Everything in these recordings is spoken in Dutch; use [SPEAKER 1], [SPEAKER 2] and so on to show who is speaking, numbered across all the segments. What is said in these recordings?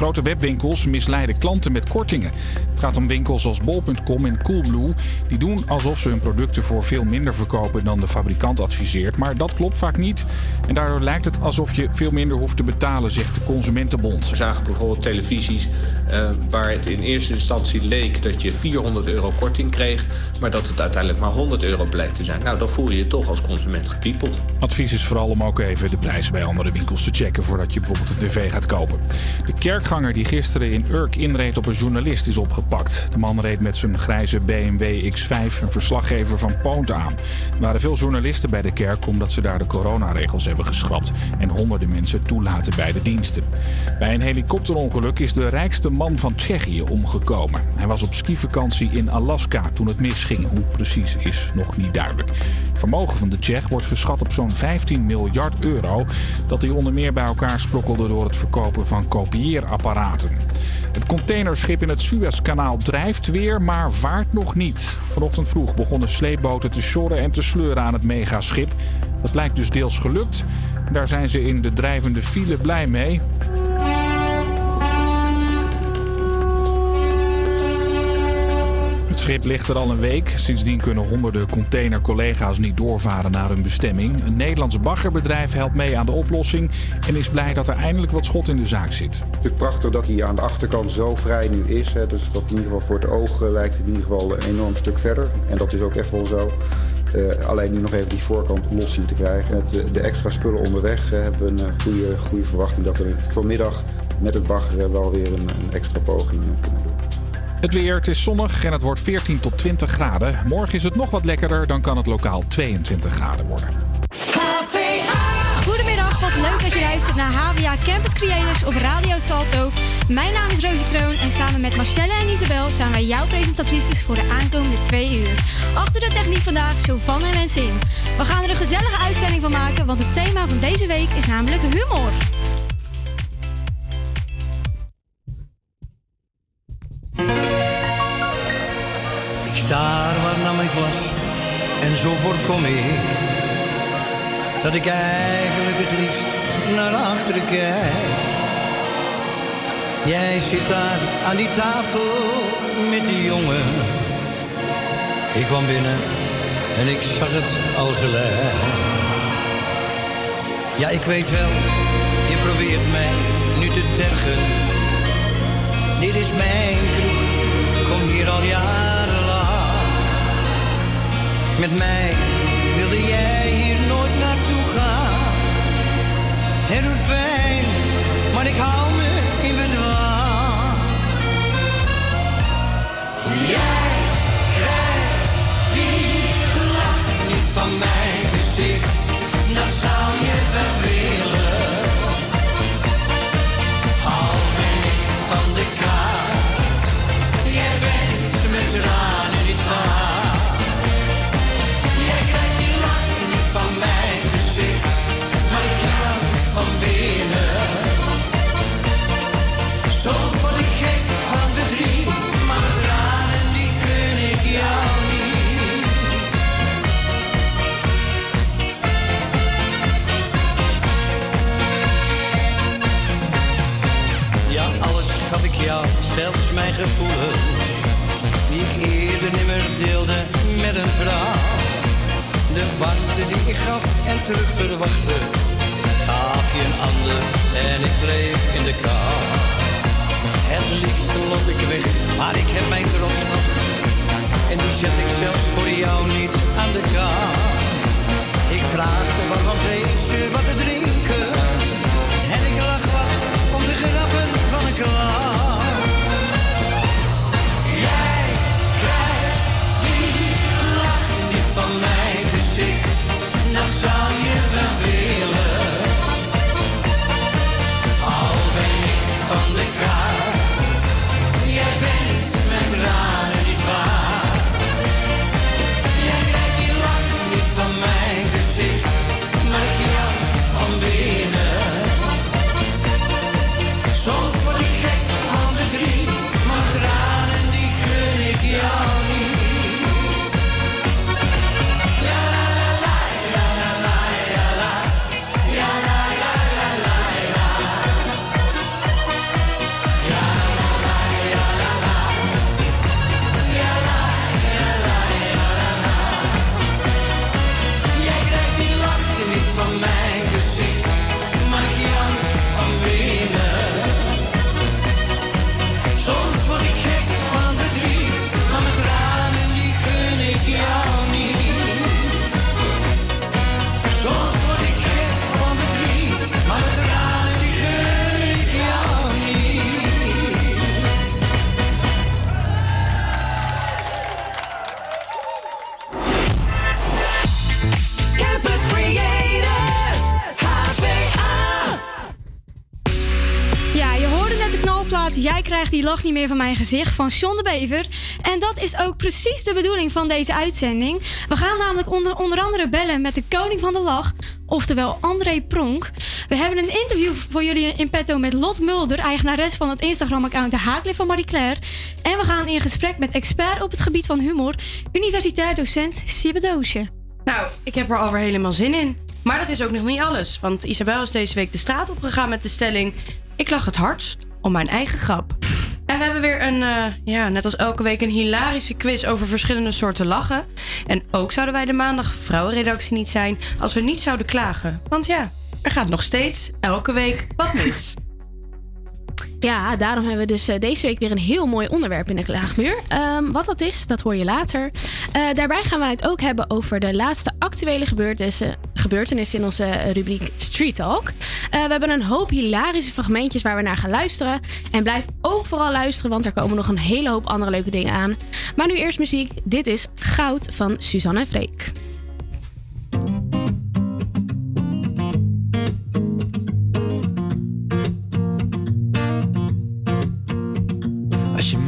[SPEAKER 1] Grote webwinkels misleiden klanten met kortingen. Het gaat om winkels als bol.com en Coolblue. Die doen alsof ze hun producten voor veel minder verkopen dan de fabrikant adviseert. Maar dat klopt vaak niet. En daardoor lijkt het alsof je veel minder hoeft te betalen, zegt de Consumentenbond.
[SPEAKER 2] We zagen bijvoorbeeld televisies uh, waar het in eerste instantie leek dat je 400 euro korting kreeg, maar dat het uiteindelijk maar 100 euro blijkt te zijn. Nou, dan voel je je toch als consument gepiepeld.
[SPEAKER 1] Advies is vooral om ook even de prijs bij andere winkels te checken voordat je bijvoorbeeld een tv gaat kopen. De kerkganger die gisteren in Urk inreed op een journalist is opgepakt. De man reed met zijn grijze BMW X5 een verslaggever van Poont aan. Er waren veel journalisten bij de kerk omdat ze daar de coronaregels hebben geschrapt en honderden mensen toelaten bij de diensten. Bij een helikopterongeluk is de rijkste man van Tsjechië omgekomen. Hij was op skivakantie in Alaska toen het misging. Hoe precies is nog niet duidelijk. Het vermogen van de Tsjech wordt geschat op zo'n 15 miljard euro. Dat hij onder meer bij elkaar sprokkelde door het verkopen van Het containerschip in het Suezkanaal drijft weer, maar vaart nog niet. Vanochtend vroeg begonnen sleepboten te sjorren en te sleuren aan het megaschip. Dat lijkt dus deels gelukt. Daar zijn ze in de drijvende file blij mee. Schip ligt er al een week. Sindsdien kunnen honderden containercollega's niet doorvaren naar hun bestemming. Een Nederlands baggerbedrijf helpt mee aan de oplossing en is blij dat er eindelijk wat schot in de zaak zit.
[SPEAKER 3] Het is prachtig dat hij aan de achterkant zo vrij nu is. Hè. Dus dat in ieder geval voor het oog eh, lijkt het in ieder geval een enorm stuk verder. En dat is ook echt wel zo. Uh, alleen nu nog even die voorkant los zien te krijgen. Het, eh, de extra spullen onderweg hebben we een goede, goede verwachting dat we vanmiddag met het bagger wel weer een, een extra poging kunnen doen.
[SPEAKER 1] Het weer, het is zonnig en het wordt 14 tot 20 graden. Morgen is het nog wat lekkerder, dan kan het lokaal 22 graden worden.
[SPEAKER 4] Goedemiddag, wat leuk dat je luistert naar HVA Campus Creators op Radio Salto. Mijn naam is Rosie Kroon en samen met Marcelle en Isabel zijn wij jouw presentatrices voor de aankomende twee uur. Achter de techniek vandaag Sylvan en Wensin. We gaan er een gezellige uitzending van maken, want het thema van deze week is namelijk humor.
[SPEAKER 5] Daar waar naar mijn glas en zo voorkom ik dat ik eigenlijk het liefst naar achteren kijk. Jij zit daar aan die tafel met die jongen. Ik kwam binnen en ik zag het al gelijk. Ja, ik weet wel, je probeert mij nu te tergen. Dit is mijn kroeg, kom hier al jaren met mij wilde jij hier nooit naartoe gaan. Het doet pijn, maar ik hou me in bedwang. Jij krijgt die lach niet van mijn gezicht, dan zou gevoelens, die ik eerder nimmer deelde met een vrouw. De warmte die ik gaf en terug verwachtte, gaf je een ander en ik bleef in de kou. Het liefst loop ik weg, maar ik heb mijn trots nog. En die zet ik zelfs voor jou niet aan de kant. Ik vraagde waarom geeft ze wat te drinken. En ik lach wat om de grappen van een klant. Jij krijgt die lach niet
[SPEAKER 4] meer van mijn gezicht van John de Bever. En dat is ook precies de bedoeling van deze uitzending. We gaan namelijk onder, onder andere bellen met de koning van de lach, oftewel André Pronk. We hebben een interview voor jullie in petto met Lot Mulder, eigenares van het Instagram-account De Haaklif van Marie Claire. En we gaan in gesprek met expert op het gebied van humor, universitair docent Sibbe.
[SPEAKER 6] Nou, ik heb er alweer helemaal zin in. Maar dat is ook nog niet alles, want Isabel is deze week de straat opgegaan met de stelling... Ik lach het hardst om mijn eigen grap. En we hebben weer een, uh, ja, net als elke week, een hilarische quiz over verschillende soorten lachen. En ook zouden wij de maandag vrouwenredactie niet zijn als we niet zouden klagen. Want ja, er gaat nog steeds elke week wat mis.
[SPEAKER 7] Ja, daarom hebben we dus uh, deze week weer een heel mooi onderwerp in de klaagmuur. Um, wat dat is, dat hoor je later. Uh, daarbij gaan we het ook hebben over de laatste actuele gebeurtenissen, gebeurtenissen in onze rubriek Street Talk. We hebben een hoop hilarische fragmentjes waar we naar gaan luisteren. En blijf ook vooral luisteren, want er komen nog een hele hoop andere leuke dingen aan. Maar nu eerst muziek. Dit is Goud van Suzanne en Freek.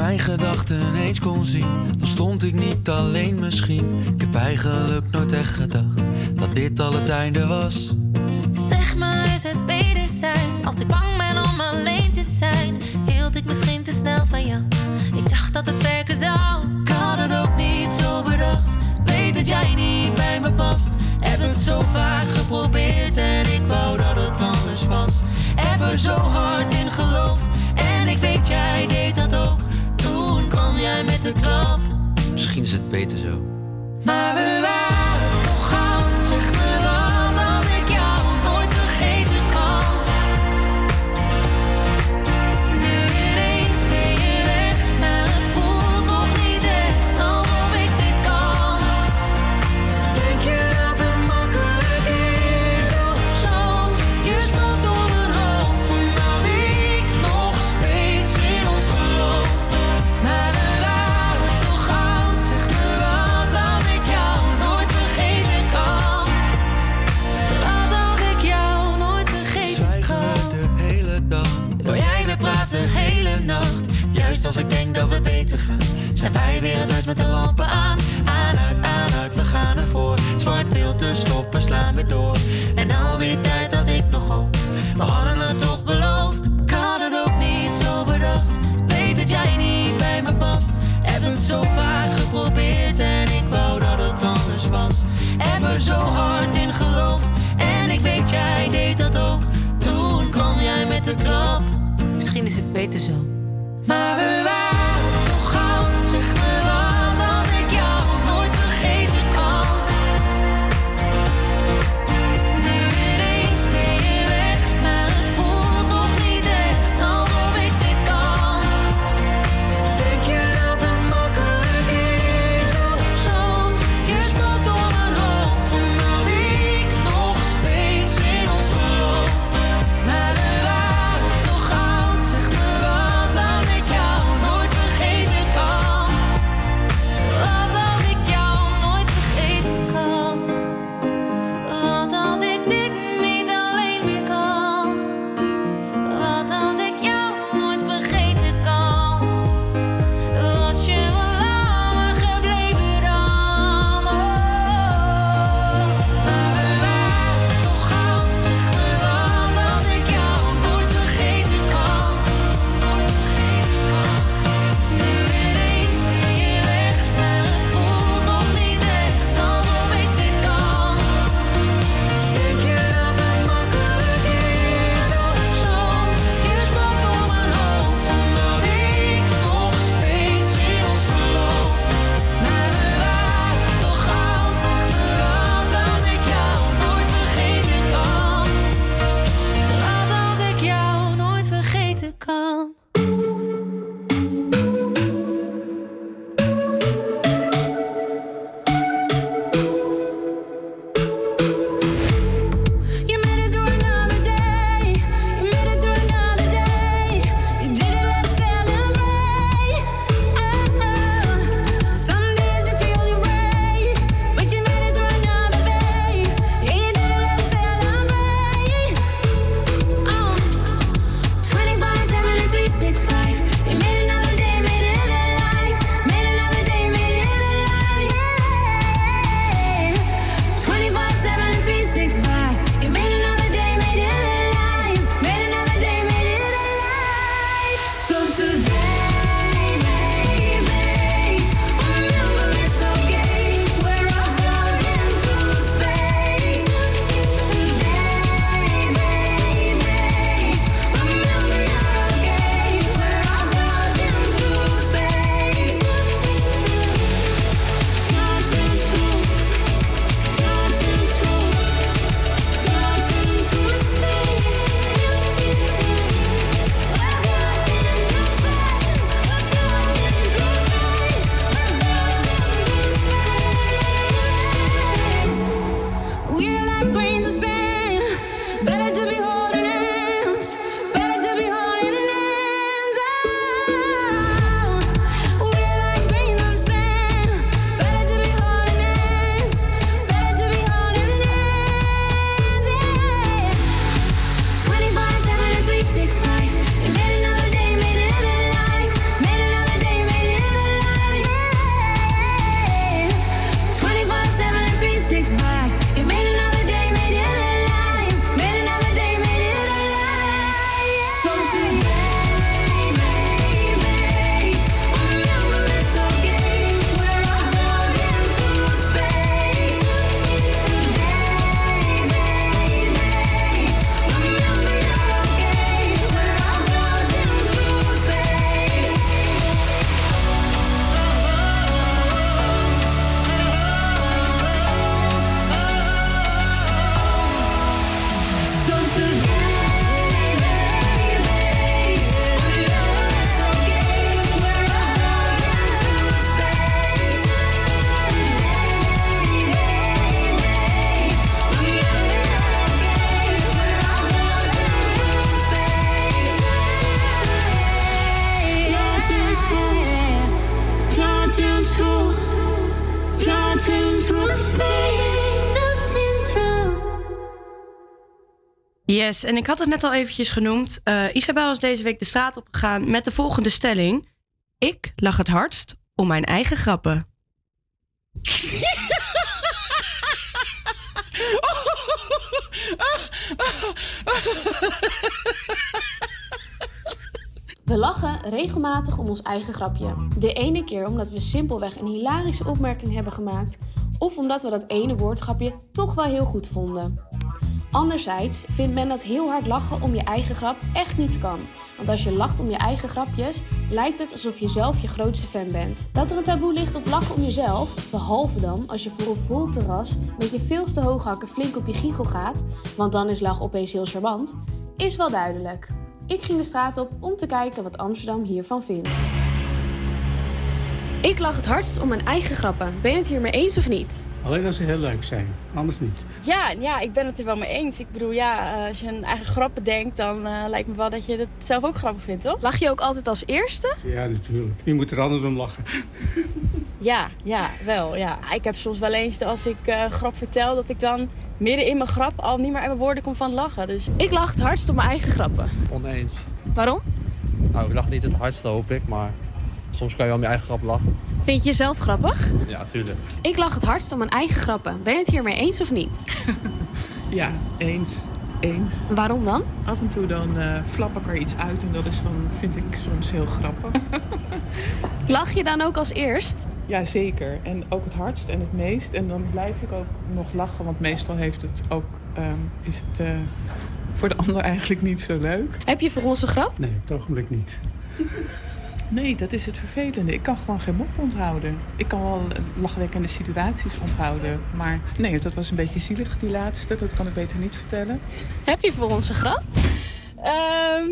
[SPEAKER 8] Mijn gedachten eens kon zien, dan stond ik niet alleen misschien. Ik heb eigenlijk nooit echt gedacht dat dit al het einde was.
[SPEAKER 9] Zeg maar, is het wederzijds? Als ik bang ben om alleen te zijn, hield ik misschien te snel van jou. Ik dacht dat het werken zou.
[SPEAKER 8] Ik had het ook niet zo bedacht. Weet dat jij niet bij me past. Heb het zo vaak geprobeerd en ik wou dat het anders was. Heb er zo hard in geloofd en ik weet jij deed dat ook.
[SPEAKER 10] Is het beter zo.
[SPEAKER 8] Maar we we beter gaan, zijn wij weer het huis met de lampen aan. Aan, uit, aan, uit, we gaan ervoor. Zwart beeld te stoppen, slaan we door. En al die tijd had ik nog hoop. We hadden het toch beloofd. Ik had het ook niet zo bedacht. Weet dat jij niet bij me past. Heb het zo vaak geprobeerd en ik wou dat het anders was. Heb er zo hard in geloofd. En ik weet jij deed dat ook. Toen kwam jij met de klap.
[SPEAKER 6] Misschien is het beter zo.
[SPEAKER 8] Maar we waren
[SPEAKER 6] Yes, en ik had het net al eventjes genoemd. Eh, Isabel is deze week de straat opgegaan met de volgende stelling. Ik lach het hardst om mijn eigen grappen.
[SPEAKER 7] We lachen regelmatig om ons eigen grapje. De ene keer omdat we simpelweg een hilarische opmerking hebben gemaakt, of omdat we dat ene woordgrapje toch wel heel goed vonden. Anderzijds vindt men dat heel hard lachen om je eigen grap echt niet kan. Want als je lacht om je eigen grapjes, lijkt het alsof je zelf je grootste fan bent. Dat er een taboe ligt op lachen om jezelf, behalve dan als je voor een vol terras met je veelste hooghakken flink op je giegel gaat, want dan is lachen opeens heel charmant, is wel duidelijk. Ik ging de straat op om te kijken wat Amsterdam hiervan vindt. Ik lach het hardst om mijn eigen grappen. Ben je het hiermee eens of niet?
[SPEAKER 11] Alleen als ze heel leuk zijn, anders niet.
[SPEAKER 12] Ja, ja, ik ben het er wel mee eens. Ik bedoel, ja, eh, als je een eigen grappen denkt, dan eh, lijkt me wel dat je het zelf ook grappig vindt, toch?
[SPEAKER 7] Lach je ook altijd als eerste?
[SPEAKER 11] Ja, natuurlijk. Wie moet er anders om lachen?
[SPEAKER 12] Ja, ja, wel, ja. Ik heb soms wel eens, als ik eh, een grap vertel, dat ik dan midden in mijn grap al niet meer uit mijn woorden kom van het lachen. Dus
[SPEAKER 7] Ik lach het hardst om mijn eigen grappen.
[SPEAKER 13] Oneens.
[SPEAKER 7] Waarom?
[SPEAKER 13] Nou, ik lach niet het hardste, hoop ik, maar soms kan je wel om je eigen grap lachen.
[SPEAKER 7] Vind je jezelf grappig?
[SPEAKER 13] Ja, tuurlijk.
[SPEAKER 7] Ik lach het hardst om mijn eigen grappen. Ben je het hiermee eens of niet?
[SPEAKER 14] Ja, eens. Eens.
[SPEAKER 7] Waarom dan?
[SPEAKER 14] Af en toe dan eh, flap ik er iets uit en dat is dan, vind ik soms heel grappig.
[SPEAKER 7] Lach je dan ook als eerst?
[SPEAKER 14] ja, zeker. En ook het hardst en het meest. En dan blijf ik ook nog lachen, want meestal heeft het ook, ehm, is het eh, voor de ander eigenlijk niet zo leuk.
[SPEAKER 7] Heb je voor ons een grap?
[SPEAKER 11] Nee, op het ogenblik niet.
[SPEAKER 14] Nee, dat is het vervelende. Ik kan gewoon geen mop onthouden. Ik kan wel eh, lachwekkende situaties onthouden. Maar nee, dat was een beetje zielig, die laatste. Dat kan ik beter niet vertellen.
[SPEAKER 7] Heb je voor ons een grap?
[SPEAKER 12] Ehm,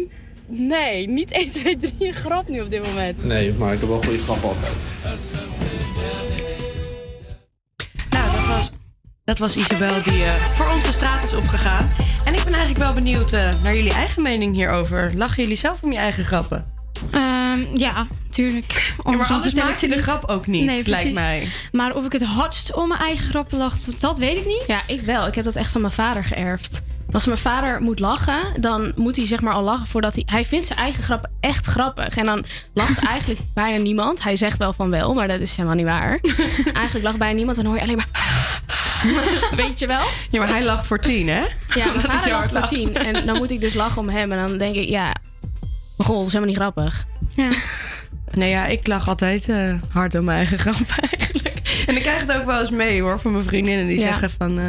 [SPEAKER 12] nee, niet 1, 2, 3 een grap nu op dit moment.
[SPEAKER 13] Nee, maar ik heb wel goede grappen altijd.
[SPEAKER 6] Nou, dat was, dat was Isabel die eh, voor onze straat is opgegaan. En ik ben eigenlijk wel benieuwd eh, naar jullie eigen mening hierover. Lachen jullie zelf om je eigen grappen?
[SPEAKER 4] Ehm, ja, tuurlijk.
[SPEAKER 6] Ja, maar anders maak
[SPEAKER 4] ik
[SPEAKER 6] je
[SPEAKER 4] ze
[SPEAKER 6] de grap ook niet,
[SPEAKER 4] Nee,
[SPEAKER 6] lijkt
[SPEAKER 4] precies.
[SPEAKER 6] mij.
[SPEAKER 4] Maar of ik het hardst om mijn eigen grappen lach, dat weet ik niet.
[SPEAKER 7] Ja, ik wel. Ik heb dat echt van mijn vader geërfd. Als mijn vader moet lachen, dan moet hij zeg maar al lachen voordat hij... Hij vindt zijn eigen grappen echt grappig. En dan lacht eigenlijk bijna niemand. Hij zegt wel van wel, maar dat is helemaal niet waar. eigenlijk lacht bijna niemand en dan hoor je alleen maar... Weet je wel?
[SPEAKER 6] Ja, maar hij lacht voor tien, hè?
[SPEAKER 7] Ja, mijn vader lacht voor tien. En dan moet ik dus lachen om hem. En dan denk ik, ja... God, dat is helemaal niet grappig.
[SPEAKER 4] Ja.
[SPEAKER 6] Nee, ja, ik lach altijd eh, hard om mijn eigen grap eigenlijk. En ik krijg het ook wel eens mee hoor, van mijn vriendinnen die
[SPEAKER 7] Ja.
[SPEAKER 6] zeggen van... eh,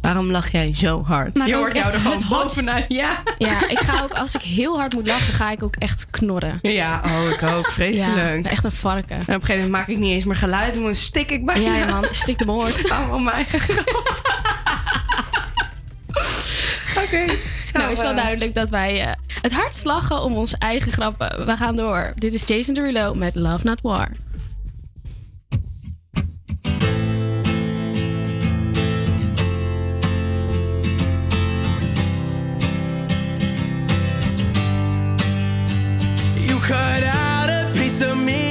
[SPEAKER 6] waarom lach jij zo hard?
[SPEAKER 7] Maar
[SPEAKER 6] Je hoort jou er gewoon bovenuit. Ja.
[SPEAKER 7] Ja, ik ga ook, als ik heel hard moet lachen, ga ik ook echt knorren.
[SPEAKER 6] Ja, oh, ik ook. Vreselijk.
[SPEAKER 7] Ja, echt een varken.
[SPEAKER 6] En op een gegeven moment maak ik niet eens meer geluid. Dan stik ik bijna.
[SPEAKER 7] Ja, ja, man. Stik de moord.
[SPEAKER 6] Om mijn eigen grap. Oké.
[SPEAKER 7] Nou, is wel duidelijk dat wij eh, het hardst lachen om onze eigen grappen. We gaan door. Dit is Jason Derulo met Love Not War.
[SPEAKER 15] You cut out a piece of me,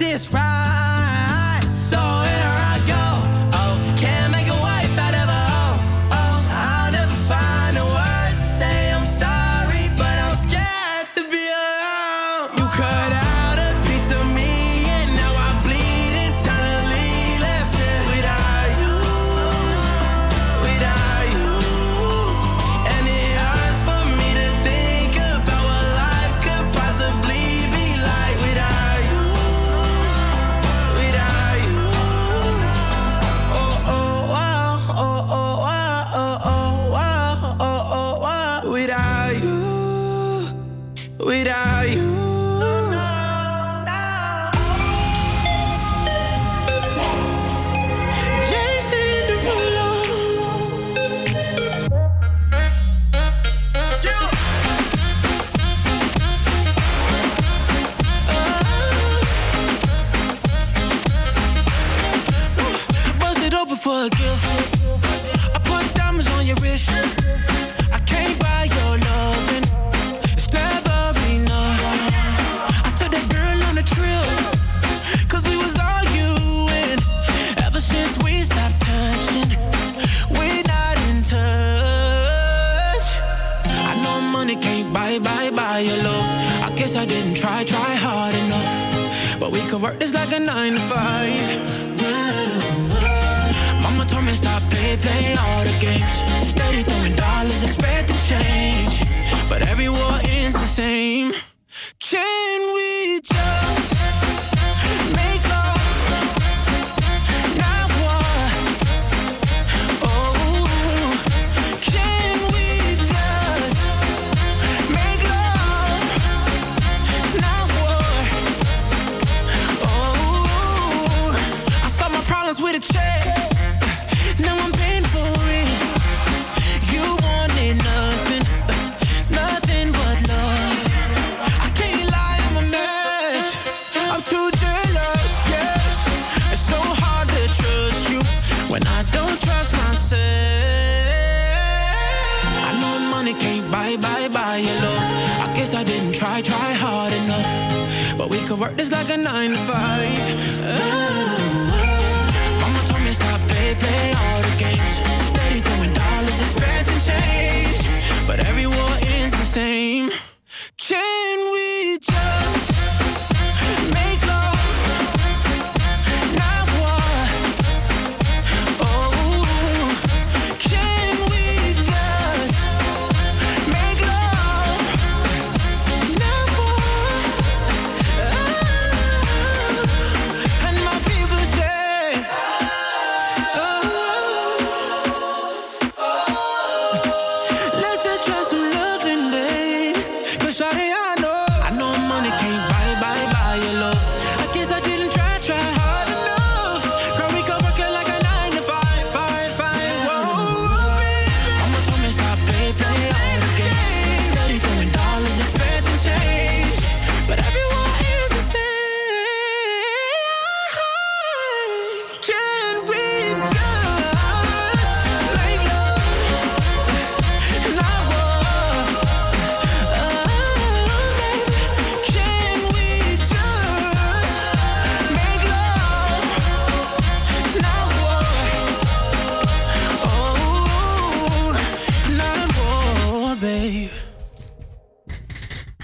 [SPEAKER 15] this right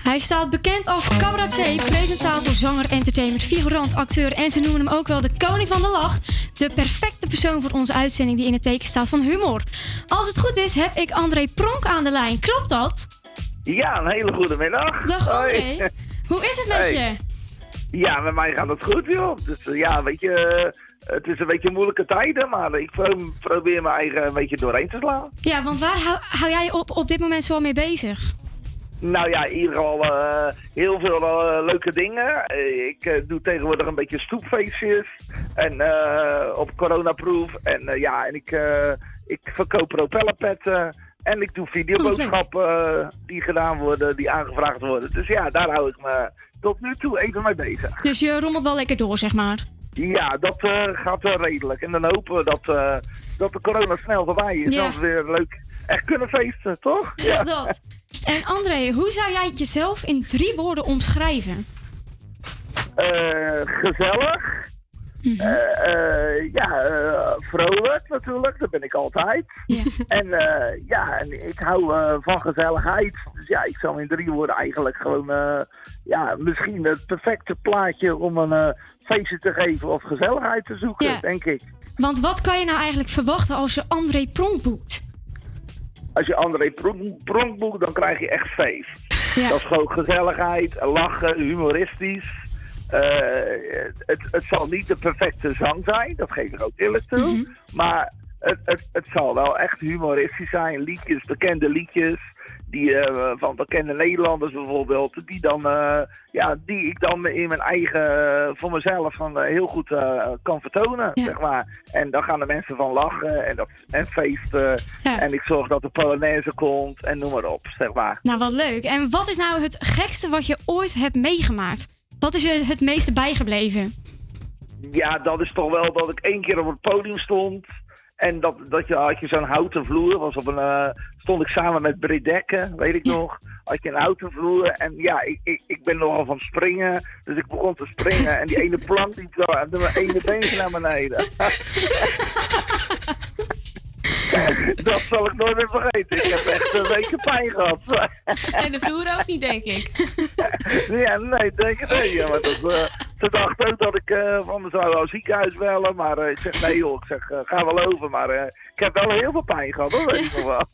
[SPEAKER 4] Hij staat bekend als cabaretier, presentator, zanger, entertainer, figurant, acteur en ze noemen hem ook wel de koning van de lach. De perfecte persoon voor onze uitzending die in het teken staat van humor. Als het goed is, heb ik André Pronk aan de lijn. Klopt dat?
[SPEAKER 16] Ja, een hele goede middag.
[SPEAKER 4] Dag André. Hoi. Hoe is het met je?
[SPEAKER 16] Ja, met mij gaat het goed, joh. Dus eh, ja, weet je, eh, het is een beetje moeilijke tijden, maar ik probeer mijn eigen een beetje doorheen te slaan.
[SPEAKER 4] Ja, want waar hou, hou jij op, op dit moment zo mee bezig?
[SPEAKER 16] Nou ja, in ieder geval eh, heel veel eh, leuke dingen. Eh, ik doe tegenwoordig een beetje stoepfeestjes. En op coronaproof. En ja, en ik, ik verkoop propellerpetten. En ik doe videoboodschappen oh, die gedaan worden, die aangevraagd worden. Dus ja, daar hou ik me tot nu toe even mee bezig.
[SPEAKER 4] Dus je rommelt wel lekker door, zeg maar?
[SPEAKER 16] Ja, dat gaat wel redelijk. En dan hopen we dat, dat de corona snel voorbij is.
[SPEAKER 4] Ja.
[SPEAKER 16] Dat is weer leuk echt kunnen feesten, toch?
[SPEAKER 4] Zeg dat. En André, hoe zou jij jezelf in drie woorden omschrijven?
[SPEAKER 16] Eh, gezellig. Eh, ja, vrolijk natuurlijk, dat ben ik altijd. En ja, en ik hou van gezelligheid. Dus ja, ik zou in drie woorden eigenlijk gewoon, ja, misschien het perfecte plaatje om een feestje te geven of gezelligheid te zoeken,
[SPEAKER 4] Ja.
[SPEAKER 16] denk ik.
[SPEAKER 4] Want wat kan je nou eigenlijk verwachten als je André Pronk boekt?
[SPEAKER 16] Als je André Pronk, boekt, dan krijg je echt feest. Dat is gewoon gezelligheid, lachen, humoristisch. Eh, het, het zal niet de perfecte zang zijn, dat geef ik ook eerlijk toe. Maar het, het, het zal wel echt humoristisch zijn. Liedjes, bekende liedjes. Die, eh, van bekende Nederlanders bijvoorbeeld. Die, dan, eh, ja, die ik dan in mijn eigen, eh, voor mezelf van, heel goed kan vertonen. Zeg maar. En dan gaan de mensen van lachen en, dat, en feesten. En ik zorg dat de Polonaise komt en noem maar op. Zeg maar.
[SPEAKER 4] Nou, wat leuk. En wat is nou het gekste wat je ooit hebt meegemaakt? Wat is je het meeste bijgebleven?
[SPEAKER 16] Ja, dat is toch wel dat ik één keer op het podium stond. En dat, dat je, had je zo'n houten vloer. Was op een, eh, stond ik samen met Britt Dekken, weet ik nog. Had je een houten vloer. En ja, ik, ik, ik ben nogal van springen. Dus ik begon te springen. En die ene plank die zo, en mijn ene been naar beneden. dat zal ik nooit meer vergeten. Ik heb echt een weken pijn gehad.
[SPEAKER 7] En de vloer ook niet, denk ik.
[SPEAKER 16] ja, nee, denk ik. Ja, maar dat, eh, ze dacht ook dat ik eh, van me zou wel ziekenhuis bellen. Maar eh, ik zeg nee joh, ik zeg ga wel over. Maar ik heb wel heel veel pijn gehad hoor, weet wel.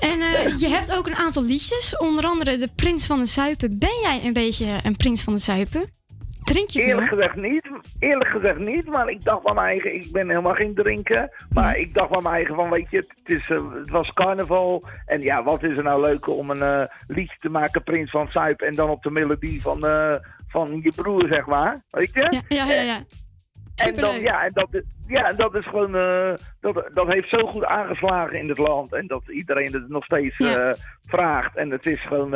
[SPEAKER 4] En je hebt ook een aantal liedjes, onder andere De Prins van de Zuipen. Ben jij een beetje een prins van de Zuipen? Drink je veel?
[SPEAKER 16] Eerlijk gezegd niet. Eerlijk gezegd niet. Maar ik dacht van mijn eigen, ik ben helemaal geen drinken. Maar ik dacht van mijn eigen van, weet je, het, is, eh, het was carnaval. En ja, wat is er nou leuker om een eh, liedje te maken, Prins van Zuip. En dan op de melodie van, eh, van je broer, zeg maar. Weet je?
[SPEAKER 4] Ja, ja, ja. ja.
[SPEAKER 16] En dan, ja, en dat, is- ja, en dat is gewoon, dat, dat heeft zo goed aangeslagen in het land. En dat iedereen het nog steeds vraagt. En het is gewoon,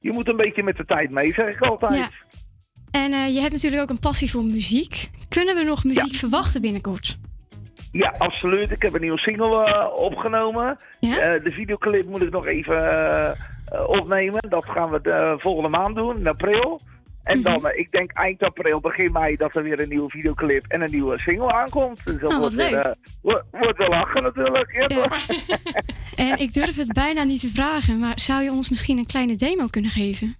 [SPEAKER 16] je moet een beetje met de tijd mee, zeg ik altijd.
[SPEAKER 4] Ja. En eh, je hebt natuurlijk ook een passie voor muziek. Kunnen we nog muziek verwachten binnenkort?
[SPEAKER 16] Ja, absoluut. Ik heb een nieuwe single eh, opgenomen. Eh, de videoclip moet ik nog even opnemen. Dat gaan we de volgende maand doen, in april. En dan, eh, ik denk eind april, begin mei, dat er weer een nieuwe videoclip en een nieuwe single aankomt. Dus dat
[SPEAKER 4] Oh, wat
[SPEAKER 16] wordt, weer,
[SPEAKER 4] leuk.
[SPEAKER 16] wordt, wordt wel lachen natuurlijk. Ja?
[SPEAKER 4] En ik durf het bijna niet te vragen, maar zou je ons misschien een kleine demo kunnen geven?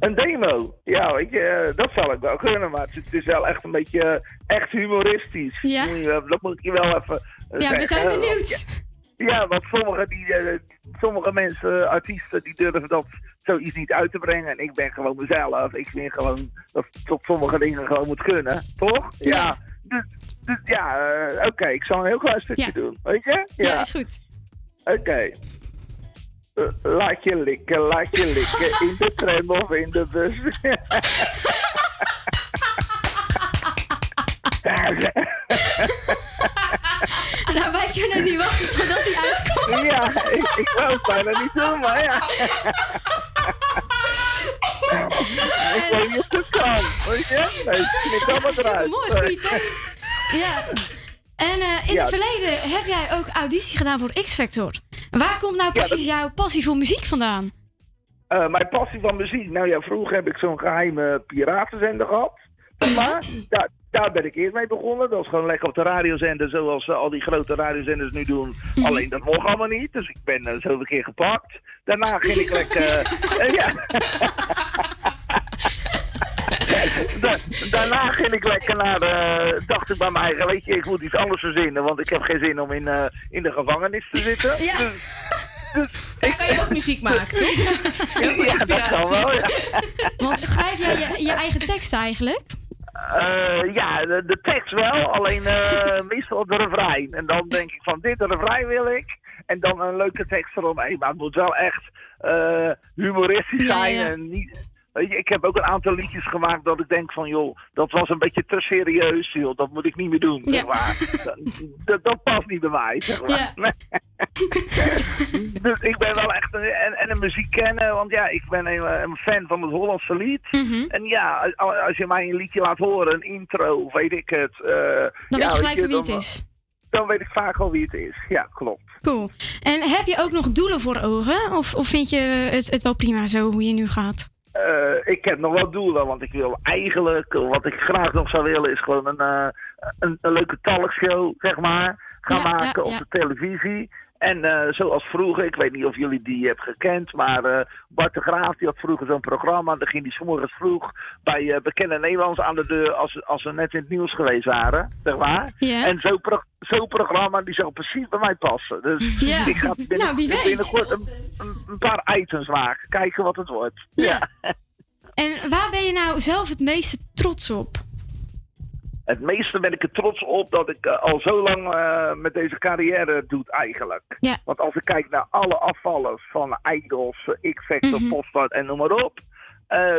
[SPEAKER 16] Een demo. Ja, weet je, eh, dat zal ik wel kunnen. Maar het is, wel echt een beetje eh, echt humoristisch.
[SPEAKER 4] Ja?
[SPEAKER 16] Dat moet ik je wel even eh,
[SPEAKER 4] Ja, we zijn
[SPEAKER 16] zeggen.
[SPEAKER 4] benieuwd.
[SPEAKER 16] Ja, want sommige, die, sommige mensen, artiesten, die durven dat zoiets niet uit te brengen. En ik ben gewoon mezelf. Ik vind gewoon dat tot sommige dingen gewoon moet kunnen. Toch? Ja. Dus, dus ja, oké, ik zal een heel klein stukje doen. Weet je?
[SPEAKER 4] Ja, is goed.
[SPEAKER 16] Oké. Laat je likken, laat je likken. In de tram of in de bus.
[SPEAKER 4] nou, wij kunnen niet wachten totdat hij uitkomt.
[SPEAKER 16] Ja, ik, ik wou het bijna niet doen, maar ja. ik weet niet het kan, weet je? Nee, ik kan het eruit.
[SPEAKER 4] Supermooi, goede tekst. Ja. En eh, in
[SPEAKER 16] Ja.
[SPEAKER 4] het verleden heb jij ook auditie gedaan voor X-Factor. Waar komt nou
[SPEAKER 16] Ja,
[SPEAKER 4] precies jouw passie voor muziek vandaan?
[SPEAKER 16] Eh, mijn passie van muziek. Nou ja, vroeger heb ik zo'n geheime piratenzender gehad. Maar. Daar, daar ben ik eerst mee begonnen. Dat was gewoon lekker op de radiozender, zoals eh, al die grote radiozenders nu doen. Alleen dat mocht allemaal niet, dus ik ben uh, zo een keer gepakt. Daarna ging ik lekker... ja. Da- daarna ging ik lekker naar de... Dacht ik bij mij weet je, ik moet iets anders verzinnen. Want ik heb geen zin om in, eh, in de gevangenis te zitten.
[SPEAKER 4] Ja.
[SPEAKER 16] Dus,
[SPEAKER 7] Daar kan je ook muziek maken, toch? Heel veel inspiratie.
[SPEAKER 16] wel.
[SPEAKER 4] Want schrijf jij je, je eigen tekst eigenlijk?
[SPEAKER 16] Eh, ja, de, de tekst wel, alleen eh meestal de refrein. En dan denk ik van dit de refrein wil ik. En dan een leuke tekst eromheen. Maar het moet wel echt eh, humoristisch
[SPEAKER 4] Ja,
[SPEAKER 16] zijn.
[SPEAKER 4] ja.
[SPEAKER 16] En niet, weet je, ik heb ook een aantal liedjes gemaakt dat ik denk van joh, dat was een beetje te serieus. Joh, dat moet ik niet meer doen. Zeg maar. dat, past niet bij mij. Zeg maar. dus ik ben wel echt een, en, en een muziek kennen, want ja, ik ben een, een fan van het Hollandse lied.
[SPEAKER 4] Mhm.
[SPEAKER 16] En ja, als je mij een liedje laat horen, een intro, weet ik het. eh,
[SPEAKER 4] Dan
[SPEAKER 16] ja,
[SPEAKER 4] weet je gelijk
[SPEAKER 16] je,
[SPEAKER 4] wie het
[SPEAKER 16] dan-
[SPEAKER 4] is.
[SPEAKER 16] dan weet ik vaak al wie het is. Ja, klopt.
[SPEAKER 4] Cool. En heb je ook nog doelen voor ogen? Of, of vind je het, het wel prima zo hoe je nu gaat?
[SPEAKER 16] Eh, ik heb nog wel doelen, want ik wil eigenlijk, wat ik graag nog zou willen, is gewoon een, eh, een, een leuke talkshow, zeg maar, gaan
[SPEAKER 4] Ja, ja,
[SPEAKER 16] maken op
[SPEAKER 4] ja.
[SPEAKER 16] de televisie. En eh, zoals vroeger, ik weet niet of jullie die hebben gekend, maar eh, Bart de Graaf die had vroeger zo'n programma. Dan ging hij 's morgens vroeg bij eh, bekende Nederlanders aan de deur als, als ze net in het nieuws geweest waren, zeg maar. En zo'n pro zo'n programma die zou precies bij mij passen. Dus ik ga binnen,
[SPEAKER 4] Nou, wie weet.
[SPEAKER 16] binnenkort een, een, een paar items maken, kijken wat het wordt.
[SPEAKER 4] Ja. En waar ben je nou zelf het meeste trots op?
[SPEAKER 16] Het meeste ben ik er trots op dat ik eh, al zo lang eh, met deze carrière doe eigenlijk.
[SPEAKER 4] Ja.
[SPEAKER 16] Want als ik kijk naar alle afvallers van Idols, eh, X-Factor. Poststart en noem maar op.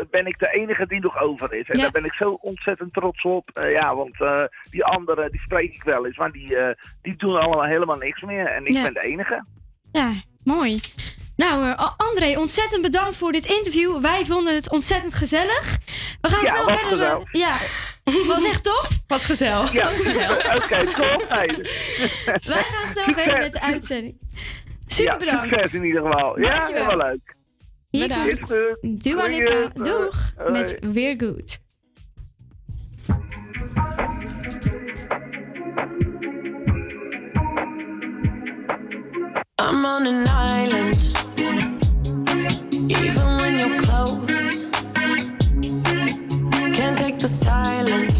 [SPEAKER 16] ben ik de enige die nog over is. En
[SPEAKER 4] Ja.
[SPEAKER 16] daar ben ik zo ontzettend trots op. Ja, want die anderen, die spreek ik wel eens. Maar die, die doen allemaal helemaal niks meer. En ik
[SPEAKER 4] Ja.
[SPEAKER 16] ben de enige.
[SPEAKER 4] Ja, mooi. Nou, eh, André, ontzettend bedankt voor dit interview. Wij vonden het ontzettend gezellig. We gaan
[SPEAKER 16] Ja,
[SPEAKER 4] snel
[SPEAKER 16] was
[SPEAKER 4] verder. eh,
[SPEAKER 16] gezellig.
[SPEAKER 4] Ja, was echt top.
[SPEAKER 6] Was gezellig.
[SPEAKER 16] Ja,
[SPEAKER 4] Was gezellig.
[SPEAKER 16] oké, top. Hey.
[SPEAKER 4] Wij gaan snel verder met de uitzending. Super
[SPEAKER 16] ja,
[SPEAKER 4] bedankt.
[SPEAKER 16] Succes in ieder geval. Ja,
[SPEAKER 4] Dankjewel.
[SPEAKER 16] helemaal leuk.
[SPEAKER 4] Hier Lipa.
[SPEAKER 16] eh,
[SPEAKER 4] Doeg.
[SPEAKER 16] hoi.
[SPEAKER 4] Met Weer Goed.
[SPEAKER 17] I'm on an island. Even when you're close, can't take the silence.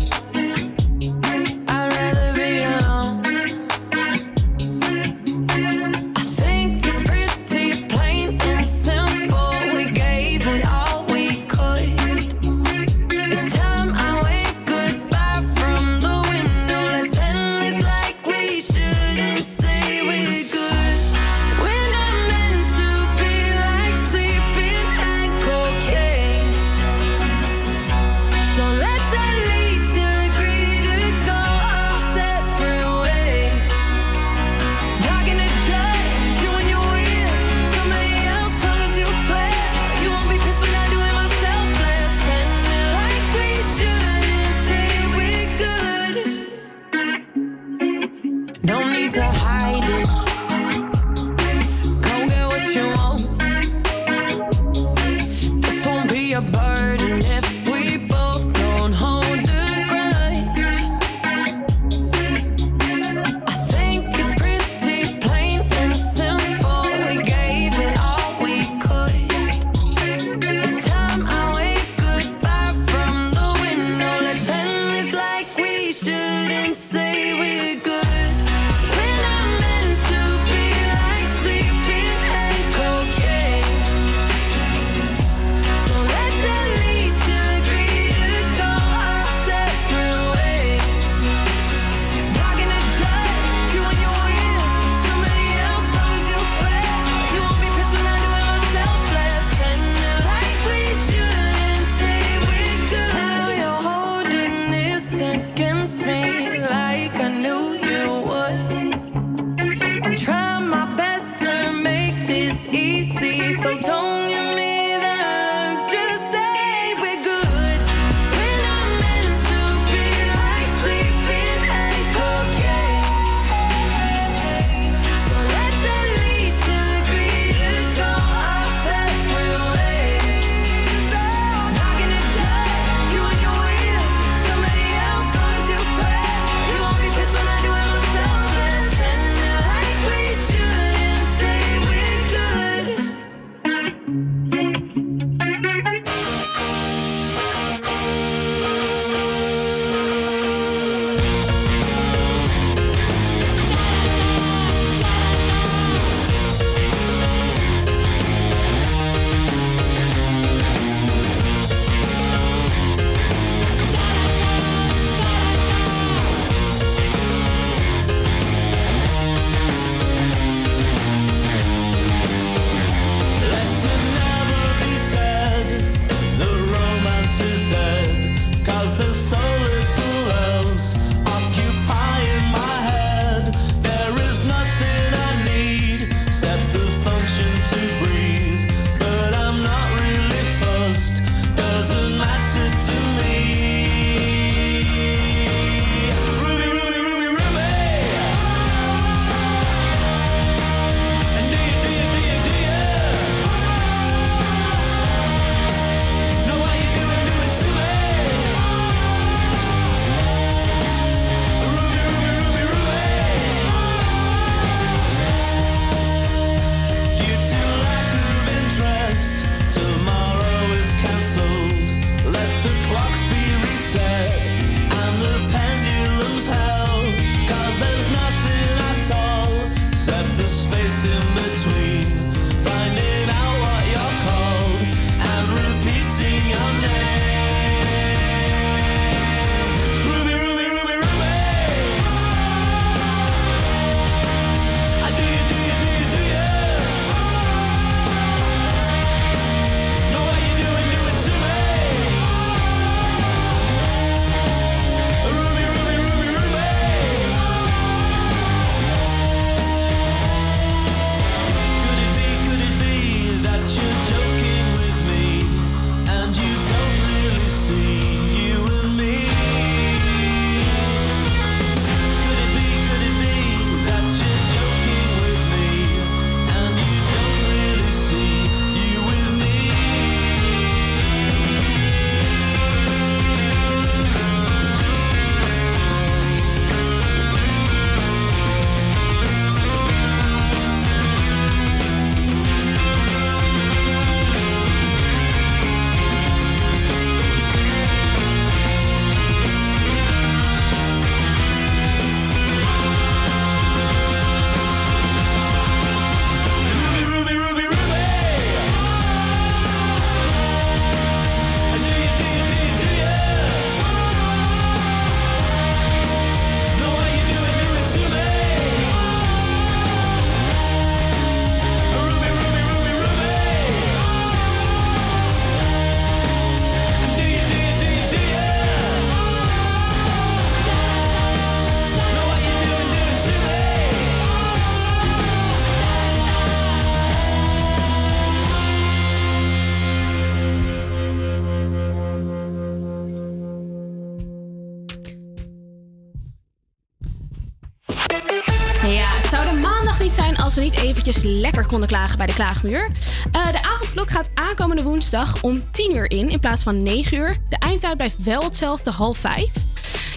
[SPEAKER 7] Eventjes lekker konden klagen bij de klaagmuur. Eh, de avondklok gaat aankomende woensdag om 10 uur in in plaats van 9 uur. De eindtijd blijft wel hetzelfde, half 5.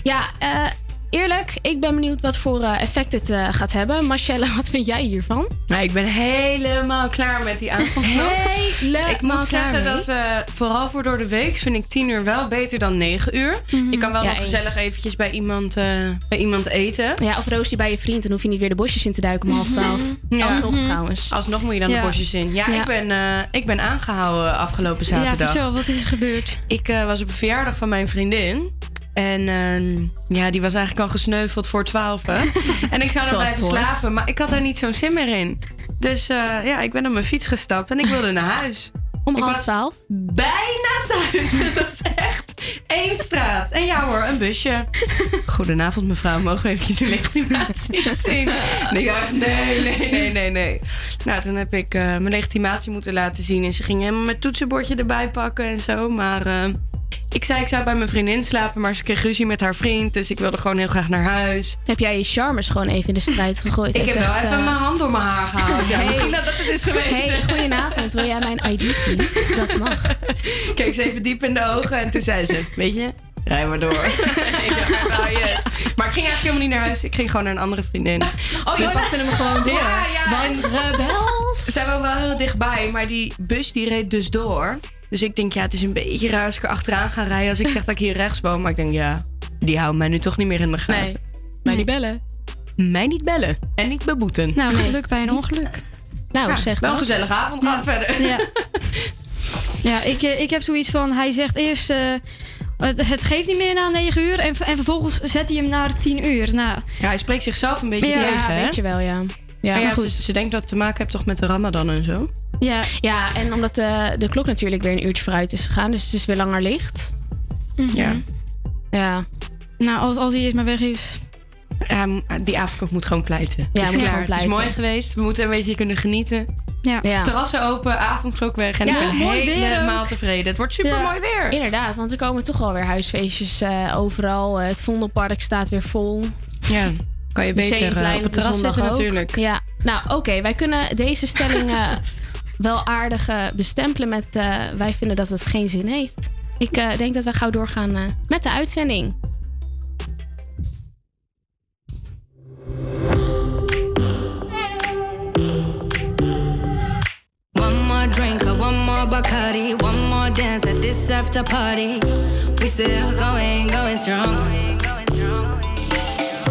[SPEAKER 7] Ja, eh, eerlijk, ik ben benieuwd wat voor eh, effect eh, gaat hebben. Marcelle, wat vind jij hiervan?
[SPEAKER 6] Nou, ik ben helemaal klaar met die avondklok.
[SPEAKER 7] Helemaal
[SPEAKER 6] Ik moet zeggen
[SPEAKER 7] mee.
[SPEAKER 6] dat eh, vooral voor door de week vind ik 10 uur wel beter dan 9 uur. Je kan wel
[SPEAKER 7] Ja,
[SPEAKER 6] nog
[SPEAKER 7] eens.
[SPEAKER 6] gezellig eventjes bij iemand, eh, bij iemand eten.
[SPEAKER 7] Ja, of roos je bij je vriend, dan hoef je niet weer de bosjes in te duiken om half twaalf.
[SPEAKER 6] Ja.
[SPEAKER 7] Alsnog
[SPEAKER 6] Mhm.
[SPEAKER 7] trouwens.
[SPEAKER 6] Alsnog moet je dan
[SPEAKER 7] Ja.
[SPEAKER 6] de bosjes in. Ja,
[SPEAKER 7] Ja.
[SPEAKER 6] Ik, ben, eh, ik ben aangehouden afgelopen zaterdag.
[SPEAKER 4] vertel, wat is er gebeurd?
[SPEAKER 6] Ik was op een verjaardag van mijn vriendin. En ehm, ja, die was eigenlijk al gesneuveld voor 12. en ik zou er blijven slapen, maar ik had daar niet zo'n zin meer in. Dus eh, ja, ik ben op mijn fiets gestapt en ik wilde naar huis.
[SPEAKER 7] Om
[SPEAKER 6] ik
[SPEAKER 7] half
[SPEAKER 6] bijna thuis. Het was echt één straat. En ja hoor, een busje. Goedenavond mevrouw, mogen we eventjes uw legitimatie zien? Nee, ja, nee, nee, nee, nee, nee. Nou, toen heb ik eh, mijn legitimatie moeten laten zien. En ze ging helemaal mijn toetsenbordje erbij pakken en zo. Maar eh, ik zei ik zou bij mijn vriendin slapen, maar ze kreeg ruzie met haar vriend. Dus ik wilde gewoon heel graag naar huis.
[SPEAKER 7] Heb jij je charmes gewoon even in de strijd gegooid?
[SPEAKER 6] Ik heb wel even
[SPEAKER 7] eh,
[SPEAKER 6] mijn hand door mijn haar gehaald. Ja,
[SPEAKER 7] Hey.
[SPEAKER 6] misschien dat dat het is geweest.
[SPEAKER 7] Hey, goedenavond. Wil jij mijn ID zien? Dat mag.
[SPEAKER 6] keek ze even diep in de ogen en toen zei ze: Weet je, rij maar door. ik dacht, echt, oh yes. Maar ik ging eigenlijk helemaal niet naar huis. Ik ging gewoon naar een andere vriendin.
[SPEAKER 7] Oh, je pakte hem gewoon door.
[SPEAKER 6] Ja, ja. En-
[SPEAKER 7] rebels.
[SPEAKER 6] Ze zijn wel wel heel dichtbij, maar die bus die reed dus door. Dus ik denk, ja, het is een beetje raar als ik er achteraan ga rijden als ik zeg dat ik hier rechts woon. Maar ik denk, ja, die houden mij nu toch niet meer in de gaten.
[SPEAKER 7] Nee. Mij niet bellen.
[SPEAKER 6] Mij niet bellen. En niet beboeten.
[SPEAKER 4] Nou, geluk bij een ongeluk.
[SPEAKER 7] Nou,
[SPEAKER 6] Ja,
[SPEAKER 7] zeg
[SPEAKER 6] wel
[SPEAKER 7] dat.
[SPEAKER 6] gezellige avond. Gaan we verder.
[SPEAKER 4] Ja, ja ik, eh, ik heb zoiets van... Hij zegt eerst... eh, het, het geeft niet meer na 9 uur. En, en vervolgens zet hij hem naar 10 uur. Nou,
[SPEAKER 6] Ja, hij spreekt zichzelf een beetje
[SPEAKER 4] Ja,
[SPEAKER 6] tegen, hè?
[SPEAKER 7] weet je wel, ja. Ja,
[SPEAKER 6] Maar ja,
[SPEAKER 7] maar goed.
[SPEAKER 6] Ze, ze denkt dat het te maken heeft toch met de ramadan en zo.
[SPEAKER 4] ja.
[SPEAKER 7] Ja, en omdat de, de klok natuurlijk weer een uurtje vooruit is gegaan. Dus het is weer langer licht.
[SPEAKER 6] Ja.
[SPEAKER 7] Ja.
[SPEAKER 4] Nou, als, als hij eerst maar weg is.
[SPEAKER 6] Ja, m- die avondklok moet gewoon pleiten.
[SPEAKER 7] Ja,
[SPEAKER 6] het is
[SPEAKER 7] moet
[SPEAKER 6] klaar.
[SPEAKER 7] gewoon
[SPEAKER 6] Het is
[SPEAKER 7] pleiten.
[SPEAKER 6] mooi geweest. We moeten een beetje kunnen genieten.
[SPEAKER 4] Ja.
[SPEAKER 7] Ja.
[SPEAKER 6] Terrassen open, avondklok weg. En
[SPEAKER 7] Ja,
[SPEAKER 6] ik ben helemaal tevreden. Het wordt super mooi weer.
[SPEAKER 7] Inderdaad, want er komen toch wel weer huisfeestjes eh, overal. Eh, het Vondelpark staat weer vol.
[SPEAKER 6] Ja, kan je beter eh, op het terras
[SPEAKER 7] zondag
[SPEAKER 6] zitten
[SPEAKER 7] ook.
[SPEAKER 6] natuurlijk.
[SPEAKER 7] Ja, nou oké, wij kunnen deze stelling eh, wel aardig eh, bestempelen met eh, wij vinden dat het geen zin heeft. Ik eh, denk dat we gauw doorgaan eh, met de uitzending.
[SPEAKER 17] One more drink one more Bacardi, one more dance at this after party. We still going, going strong.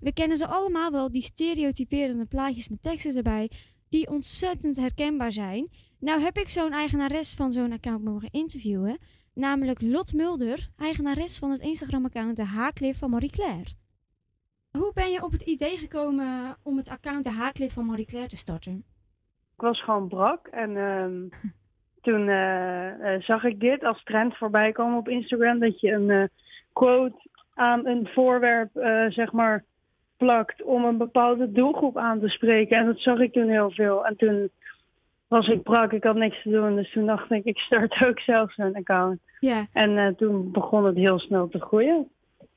[SPEAKER 17] We
[SPEAKER 4] kennen ze allemaal wel, die stereotyperende plaatjes met teksten erbij, die ontzettend herkenbaar zijn. Nou heb ik zo'n eigenares van zo'n account mogen interviewen, namelijk Lot Mulder, eigenares van het Instagram-account De Haaklif van Marie Claire. Hoe ben je op het idee gekomen om het account De Haaklif van Marie Claire te starten?
[SPEAKER 18] Ik was gewoon brak en ehm, toen eh, eh, zag ik dit als trend voorbij komen op Instagram, dat je een... Eh, quote aan een voorwerp, eh, zeg maar, plakt om een bepaalde doelgroep aan te spreken. En dat zag ik toen heel veel. En toen was ik brak, ik had niks te doen. Dus toen dacht ik, ik start ook zelf zo'n account.
[SPEAKER 4] Ja.
[SPEAKER 18] En eh, toen begon het heel snel te groeien.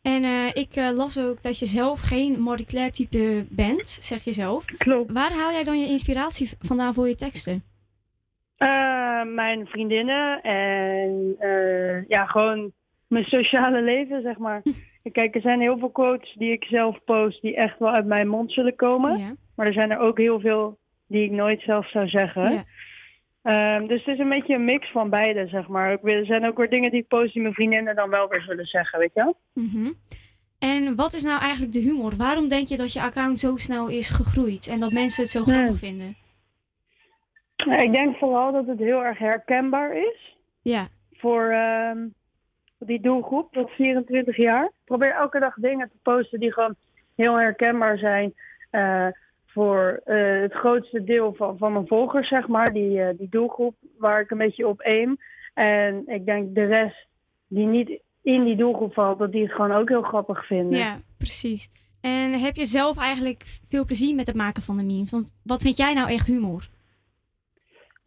[SPEAKER 4] En eh, ik las ook dat je zelf geen modiculair type bent, zeg je zelf.
[SPEAKER 18] Klopt.
[SPEAKER 4] Waar haal jij dan je inspiratie vandaan voor je teksten?
[SPEAKER 18] mijn vriendinnen en ja, gewoon mijn sociale leven, zeg maar. Kijk, er zijn heel veel quotes die ik zelf post die echt wel uit mijn mond zullen komen. Maar er zijn er ook heel veel die ik nooit zelf zou zeggen.
[SPEAKER 4] Ja.
[SPEAKER 18] Ehm, dus het is een beetje een mix van beide, zeg maar. Er zijn ook weer dingen die ik post die mijn vriendinnen dan wel weer zullen zeggen, weet je wel?
[SPEAKER 4] Mhm. En wat is nou eigenlijk de humor? Waarom denk je dat je account zo snel is gegroeid en dat mensen het zo
[SPEAKER 18] Hmm.
[SPEAKER 4] grappig vinden?
[SPEAKER 18] Ja, ik denk vooral dat het heel erg herkenbaar is.
[SPEAKER 4] Ja.
[SPEAKER 18] Voor ehm, die doelgroep, tot 24 jaar. Probeer elke dag dingen te posten die gewoon heel herkenbaar zijn. eh, voor eh, het grootste deel van, van mijn volgers, zeg maar. Die, eh, die doelgroep waar ik een beetje op aim. En ik denk de rest die niet in die doelgroep valt, dat die het gewoon ook heel grappig vinden.
[SPEAKER 4] Ja, precies. En heb je zelf eigenlijk veel plezier met het maken van de memes? Want wat vind jij nou echt humor?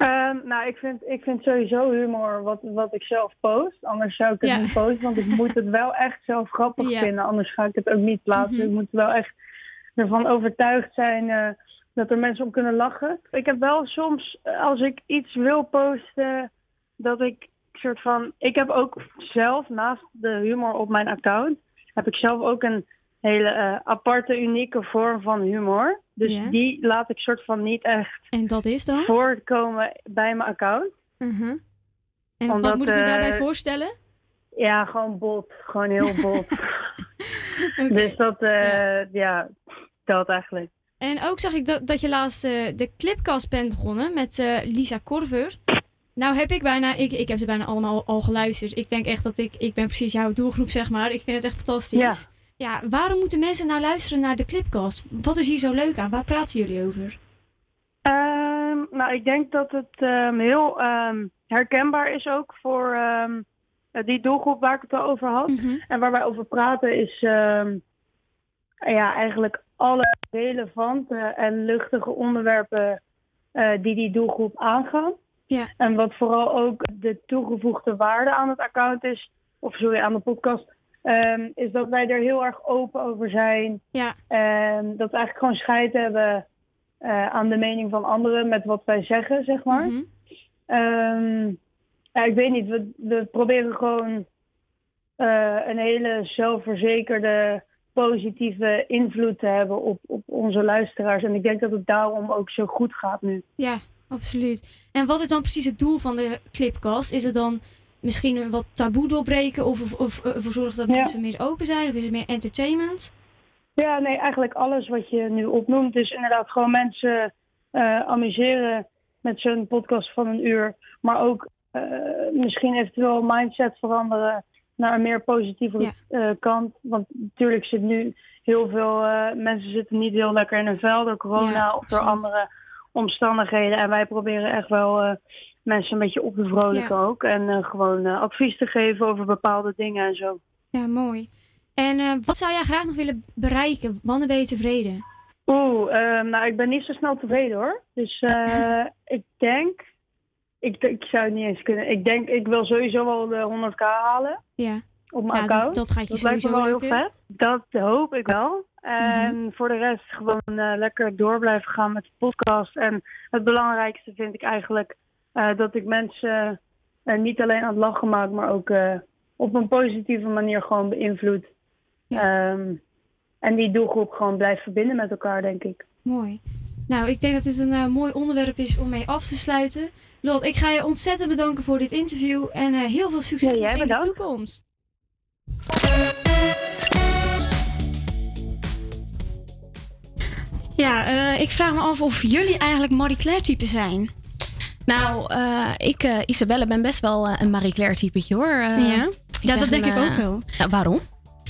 [SPEAKER 18] Ehm, nou, ik vind, ik vind sowieso humor wat, wat ik zelf post. Anders zou ik het
[SPEAKER 4] Ja.
[SPEAKER 18] niet posten, want ik moet het wel echt zelf grappig
[SPEAKER 4] Ja.
[SPEAKER 18] vinden. Anders ga ik het ook niet plaatsen.
[SPEAKER 4] Mhm.
[SPEAKER 18] Ik moet wel echt ervan overtuigd zijn eh, dat er mensen om kunnen lachen. Ik heb wel soms, eh, als ik iets wil posten, dat ik soort van... Ik heb ook zelf, naast de humor op mijn account, heb ik zelf ook een hele eh, aparte, unieke vorm van humor. Dus
[SPEAKER 4] Ja.
[SPEAKER 18] die laat ik soort van niet echt
[SPEAKER 4] En dat is dan?
[SPEAKER 18] voortkomen bij mijn account.
[SPEAKER 4] Mhm. En
[SPEAKER 18] Omdat,
[SPEAKER 4] wat moet ik me daarbij
[SPEAKER 18] eh,
[SPEAKER 4] voorstellen?
[SPEAKER 18] Ja, gewoon bot. Gewoon heel bot. Dus dat, eh, ja. dat eigenlijk.
[SPEAKER 4] En ook zag ik dat, dat je laatst de clipcast bent begonnen met Lisa Korver. Nou heb ik bijna, ik, ik heb ze bijna allemaal al geluisterd. Ik denk echt dat ik, ik ben precies jouw doelgroep zeg maar. Ik vind het echt fantastisch. Ja. Waarom moeten mensen nou luisteren naar de clipcast? Wat is hier zo leuk aan? Waar praten jullie over?
[SPEAKER 18] Ehm, nou, ik denk dat het ehm, heel ehm, herkenbaar is ook voor die doelgroep waar ik het al over had. En waar wij over praten is ja, eigenlijk alle relevante en luchtige onderwerpen eh, die die doelgroep aangaan.
[SPEAKER 4] Ja.
[SPEAKER 18] En wat vooral ook de toegevoegde waarde aan het account is, of sorry, aan de podcast, ehm, is dat wij er heel erg open over zijn.
[SPEAKER 4] Ja.
[SPEAKER 18] En dat we eigenlijk gewoon scheid hebben eh, aan de mening van anderen met wat wij zeggen, zeg maar.
[SPEAKER 4] Mhm.
[SPEAKER 18] Ehm, ja, ik weet niet, we, we proberen gewoon eh, een hele zelfverzekerde, positieve invloed te hebben op, op onze luisteraars. En ik denk dat het daarom ook zo goed gaat nu.
[SPEAKER 4] Ja, absoluut. En wat is dan precies het doel van de clipcast? Is het dan misschien wat taboe doorbreken of, of, of ervoor zorgen dat
[SPEAKER 18] Ja.
[SPEAKER 4] mensen meer open zijn? Of is het meer entertainment?
[SPEAKER 18] Ja, nee, eigenlijk alles wat je nu opnoemt. Dus inderdaad gewoon mensen eh, amuseren met zo'n podcast van een uur. Maar ook eh, misschien eventueel mindset veranderen naar een meer positieve eh, kant. Want natuurlijk zit nu heel veel mensen zitten niet heel lekker in hun vel door corona
[SPEAKER 4] Ja,
[SPEAKER 18] of door andere omstandigheden. En wij proberen echt wel mensen een beetje op te vrolijken
[SPEAKER 4] Ja.
[SPEAKER 18] ook. En eh, gewoon eh, advies te geven over bepaalde dingen en zo.
[SPEAKER 4] Ja, mooi. En eh, wat zou jij graag nog willen bereiken? Wanneer ben je tevreden?
[SPEAKER 18] Oeh, ehm, nou, ik ben niet zo snel tevreden hoor. Dus eh, ik denk, ik, ik zou het niet eens kunnen. Ik denk, ik wil sowieso wel de 100k halen
[SPEAKER 4] Ja.
[SPEAKER 18] op mijn
[SPEAKER 4] Ja, dat-
[SPEAKER 18] account.
[SPEAKER 4] dat gaat je
[SPEAKER 18] lijkt me wel
[SPEAKER 4] sowieso
[SPEAKER 18] heel
[SPEAKER 4] lukken.
[SPEAKER 18] vet. Dat hoop ik wel. En voor de rest gewoon lekker door blijven gaan met de podcast. En het belangrijkste vind ik eigenlijk eh, dat ik mensen eh, niet alleen aan het lachen maak, maar ook eh, op een positieve manier gewoon beïnvloed. Ehm, en die doelgroep gewoon blijft verbinden met elkaar, denk ik.
[SPEAKER 4] Mooi. Nou, ik denk dat dit een mooi onderwerp is om mee af te sluiten. Lot, ik ga je ontzettend bedanken voor dit interview en heel veel succes
[SPEAKER 18] Ja,
[SPEAKER 4] in de toekomst. Ja, ik vraag me af of jullie eigenlijk Marie Claire type zijn.
[SPEAKER 7] Nou, eh, ik, eh, Isabelle, ben best wel eh, een Marie Claire typetje hoor. Eh,
[SPEAKER 4] Ja? Ja, dat denk ik ook wel.
[SPEAKER 7] waarom?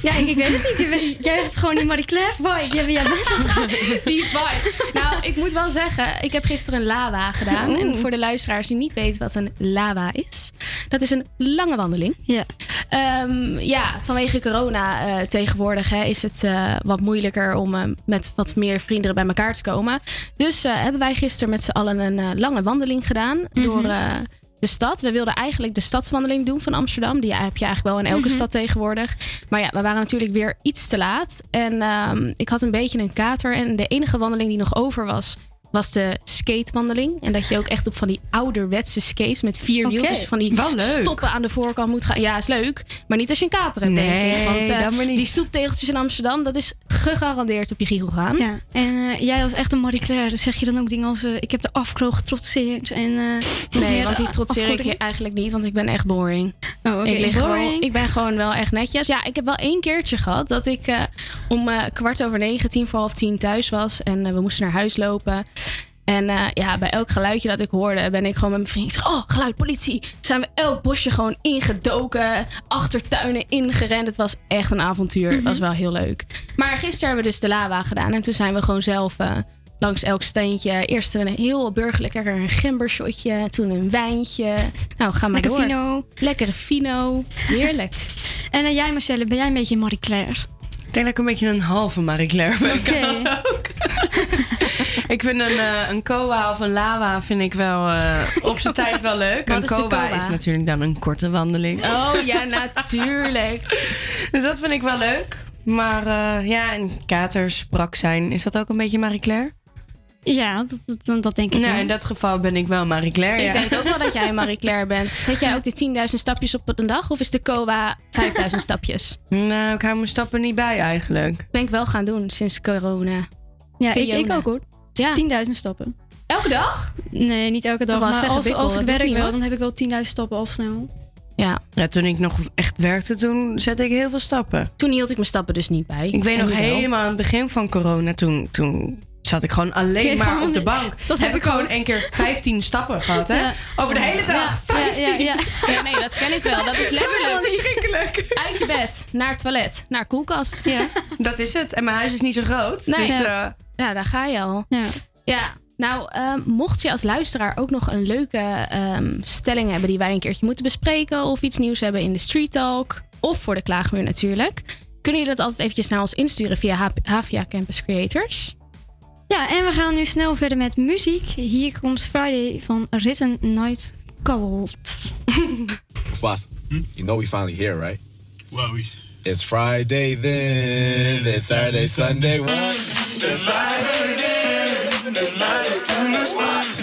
[SPEAKER 4] Ja, ik, ik weet het niet. Jij hebt gewoon die Marie Claire vibe. Jij, jij bent dat.
[SPEAKER 7] Die vibe. Nou, ik moet wel zeggen, ik heb gisteren een LAWA gedaan.
[SPEAKER 4] Oeh.
[SPEAKER 7] En voor de luisteraars die niet weten wat een LAWA is, dat is een lange wandeling.
[SPEAKER 4] Ja.
[SPEAKER 7] Ehm, ja, vanwege corona eh, tegenwoordig hè, is het eh, wat moeilijker om eh, met wat meer vrienden bij elkaar te komen. Dus hebben wij gisteren met z'n allen een lange wandeling gedaan door, eh, de stad. We wilden eigenlijk de stadswandeling doen van Amsterdam. Die heb je eigenlijk wel in elke
[SPEAKER 4] Mhm.
[SPEAKER 7] stad tegenwoordig. Maar ja, we waren natuurlijk weer iets te laat. En ehm, ik had een beetje een kater. En de enige wandeling die nog over was, was de skatewandeling. En dat je ook echt op van die ouderwetse skates met vier wieltjes van die stoppen aan de voorkant moet gaan. Ja, is leuk. Maar niet als je een kater hebt, denk
[SPEAKER 6] Nee,
[SPEAKER 7] ik. Want eh,
[SPEAKER 6] niet.
[SPEAKER 7] die stoeptegeltjes in Amsterdam, dat is gegarandeerd op je giegel gaan.
[SPEAKER 4] Ja, en eh, jij als echte Marie Claire, dan zeg je dan ook dingen als... eh, ik heb de afkroog getrotseerd en... eh,
[SPEAKER 7] Nee, want die trotseer ik eigenlijk niet, want ik ben echt boring.
[SPEAKER 4] Oh, oké,
[SPEAKER 7] ik, lig
[SPEAKER 4] boring.
[SPEAKER 7] Gewoon, ik ben gewoon wel echt netjes. Ja, ik heb wel één keertje gehad dat ik eh, om eh, kwart over negen, tien voor half tien thuis was. En we moesten naar huis lopen. En eh, ja, bij elk geluidje dat ik hoorde, ben ik gewoon met mijn vriend. Ik zeg, oh, geluid, politie. Zijn we elk bosje gewoon ingedoken, achtertuinen ingerend. Het was echt een avontuur. Het was wel heel leuk. Maar gisteren hebben we dus de lava gedaan. En toen zijn we gewoon zelf eh, langs elk steentje. Eerst een heel burgerlijk lekker een gembershotje. Toen een wijntje. Nou, ga maar
[SPEAKER 4] Lekker
[SPEAKER 7] door.
[SPEAKER 4] fino.
[SPEAKER 7] Lekkere fino. Heerlijk.
[SPEAKER 4] En eh, jij Marcelle, ben jij een beetje Marie Claire?
[SPEAKER 6] Ik denk dat ik een beetje een halve Marie Claire ben. Kan dat ook? ik vind een, eh, een koa of een lava vind ik wel eh, op zijn tijd wel leuk.
[SPEAKER 7] Wat
[SPEAKER 6] een
[SPEAKER 7] is de
[SPEAKER 6] koa
[SPEAKER 7] koa?
[SPEAKER 6] is natuurlijk dan een korte wandeling.
[SPEAKER 7] Oh ja, natuurlijk.
[SPEAKER 6] Dus dat vind ik wel leuk. Maar eh, ja, en katers, sprak zijn, is dat ook een beetje Marie Claire?
[SPEAKER 4] Ja, dat, dat, dat denk ik
[SPEAKER 6] Nou, in dat geval ben ik wel Marie Claire,
[SPEAKER 7] Ik
[SPEAKER 6] ja.
[SPEAKER 7] denk ook wel dat jij Marie Claire bent. Zet jij ook de 10.000 stapjes op een dag? Of is de COA 5.000 stapjes?
[SPEAKER 6] Nou, ik hou mijn stappen niet bij eigenlijk.
[SPEAKER 7] Ben ik wel gaan doen sinds corona.
[SPEAKER 4] Ja, ik, ik ook hoor.
[SPEAKER 7] Ja.
[SPEAKER 4] 10.000 stappen.
[SPEAKER 7] Elke dag?
[SPEAKER 4] Nee, niet elke dag. Maar
[SPEAKER 7] zeggen,
[SPEAKER 4] als,
[SPEAKER 7] Bikkel,
[SPEAKER 4] als ik
[SPEAKER 7] ik
[SPEAKER 4] werk wel, dan heb ik wel 10.000 stappen al snel.
[SPEAKER 7] Ja.
[SPEAKER 6] Ja, toen ik nog echt werkte, toen zette ik heel veel stappen.
[SPEAKER 7] Toen hield ik mijn stappen dus niet bij.
[SPEAKER 6] Ik weet
[SPEAKER 7] En
[SPEAKER 6] nog
[SPEAKER 7] wel.
[SPEAKER 6] helemaal aan het begin van corona, toen, toen zat ik gewoon alleen
[SPEAKER 4] Nee,
[SPEAKER 6] maar
[SPEAKER 4] gewoon
[SPEAKER 6] op de bank.
[SPEAKER 4] Dat
[SPEAKER 6] heb
[SPEAKER 4] heb
[SPEAKER 6] ik
[SPEAKER 4] ik
[SPEAKER 6] gewoon één keer 15 stappen gehad, hè?
[SPEAKER 4] Ja.
[SPEAKER 6] Over de hele dag.
[SPEAKER 4] Ja,
[SPEAKER 6] 15.
[SPEAKER 4] ja, ja.
[SPEAKER 7] Ja, nee, dat ken ik wel. Dat is
[SPEAKER 6] Dat is
[SPEAKER 7] letterlijk
[SPEAKER 6] verschrikkelijk.
[SPEAKER 7] uit je bed, naar het toilet, naar koelkast.
[SPEAKER 4] Ja.
[SPEAKER 6] Dat is het. En mijn huis is niet zo groot.
[SPEAKER 7] Nee.
[SPEAKER 6] dus,
[SPEAKER 7] Ja. Ja, daar ga je al.
[SPEAKER 4] Ja.
[SPEAKER 7] Ja, nou, ehm, mocht je als luisteraar ook nog een leuke ehm, stelling hebben die wij een keertje moeten bespreken, of iets nieuws hebben in de Street Talk, of voor de klaagmuur natuurlijk, kunnen jullie dat altijd eventjes naar ons insturen via Havia Campus Creators.
[SPEAKER 4] Ja, en we gaan nu snel verder met muziek. Hier komt Friday van Risen Night Cold.
[SPEAKER 17] Boss, you know we finally here, right? Well, we. It's Friday then. It's Saturday, Sunday. What? It's Friday then. It's Friday, Sunday. What? It's Friday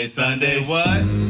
[SPEAKER 19] This Saturday, Sunday,
[SPEAKER 20] what?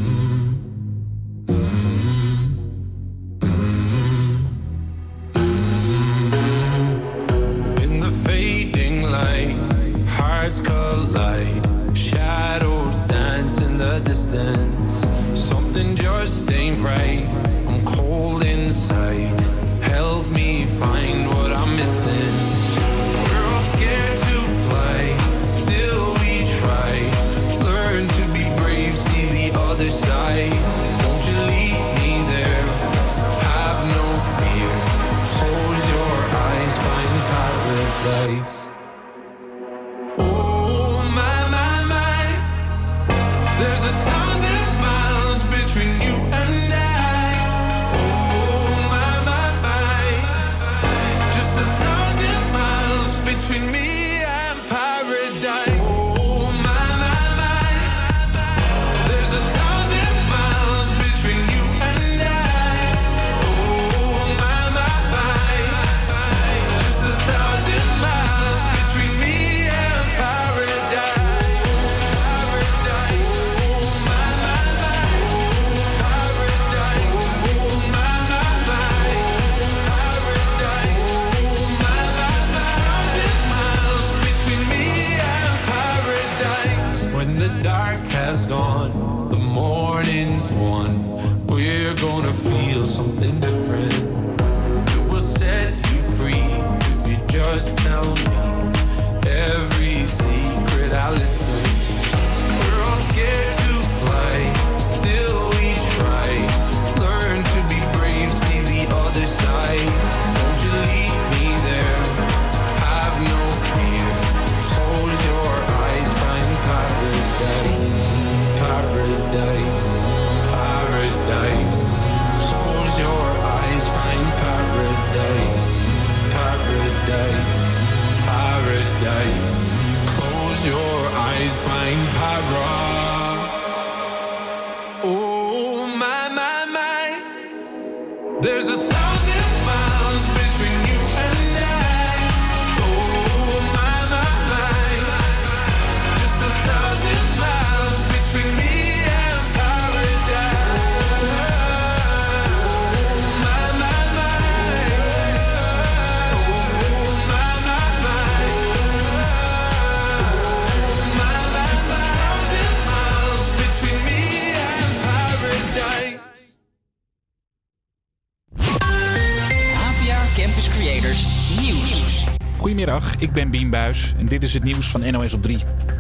[SPEAKER 1] En dit is het nieuws van NOS op 3.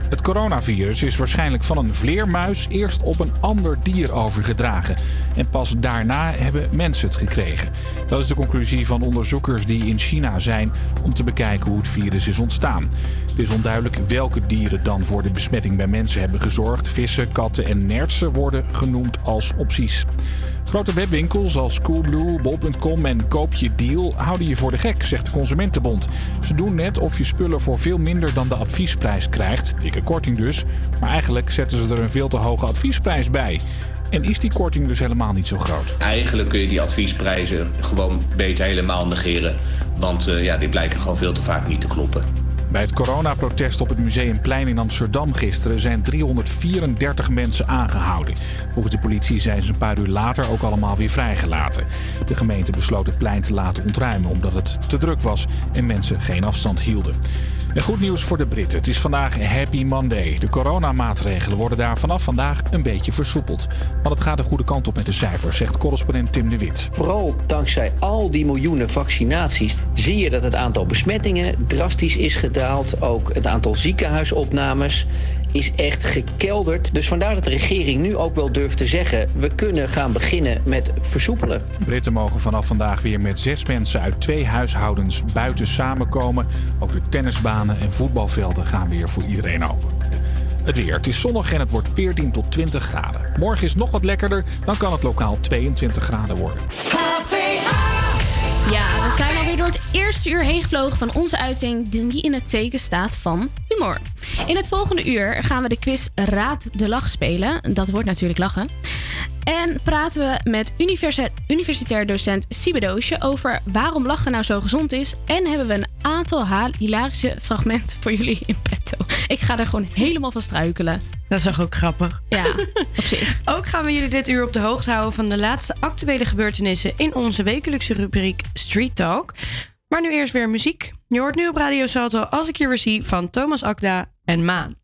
[SPEAKER 1] Het coronavirus is waarschijnlijk van een vleermuis eerst op een ander dier overgedragen. En pas daarna hebben mensen het gekregen. Dat is de conclusie van onderzoekers die in China zijn om te bekijken hoe het virus is ontstaan. Het is onduidelijk welke dieren dan voor de besmetting bij mensen hebben gezorgd. Vissen, katten en nertsen worden genoemd als opties. Grote webwinkels als Coolblue, Bol.com en Koop je Deal houden je voor de gek, zegt de Consumentenbond. Ze doen net of je spullen voor veel minder dan de adviesprijs krijgt, dikke korting dus, maar eigenlijk zetten ze er een veel te hoge adviesprijs bij. En is die korting dus helemaal niet zo groot?
[SPEAKER 2] Eigenlijk kun je die adviesprijzen gewoon beter helemaal negeren. Want eh, ja, die blijken gewoon veel te vaak niet te kloppen.
[SPEAKER 1] Bij het coronaprotest op het Museumplein in Amsterdam gisteren zijn 334 mensen aangehouden. Volgens de politie zijn ze een paar uur later ook allemaal weer vrijgelaten. De gemeente besloot het plein te laten ontruimen omdat het te druk was en mensen geen afstand hielden. En goed nieuws voor de Britten. Het is vandaag Happy Monday. De coronamaatregelen worden daar vanaf vandaag een beetje versoepeld. Maar het gaat de goede kant op met de cijfers, zegt correspondent Tim de Wit.
[SPEAKER 21] Vooral dankzij al die miljoenen vaccinaties zie je dat het aantal besmettingen drastisch is gedaald. Ook het aantal ziekenhuisopnames is echt gekelderd. Dus vandaar dat de regering nu ook wel durft te zeggen: we kunnen gaan beginnen met versoepelen.
[SPEAKER 1] Britten mogen vanaf vandaag weer met zes mensen uit twee huishoudens buiten samenkomen. Ook de tennisbanen en voetbalvelden gaan weer voor iedereen open. Het weer. Het is zonnig en het wordt 14 tot 20 graden. Morgen is nog wat lekkerder, dan kan het lokaal 22 graden worden.
[SPEAKER 7] Ja, we zijn het eerste uur heen gevlogen van onze uitzending die in het teken staat van humor. In het volgende uur gaan we de quiz Raad de Lach spelen. Dat wordt natuurlijk lachen. En praten we met universi- universitair docent Siebe Doosje over waarom lachen nou zo gezond is. En hebben we een aantal hilarische fragmenten voor jullie in petto. Ik ga er gewoon helemaal van struikelen.
[SPEAKER 6] Dat is toch ook grappig?
[SPEAKER 7] Ja, op zich.
[SPEAKER 6] Ook gaan we jullie dit uur op de hoogte houden van de laatste actuele gebeurtenissen in onze wekelijkse rubriek Street Talk. Maar nu eerst weer muziek. Je hoort nu op Radio Salto Als ik je weer zie van Thomas Akda en Maan.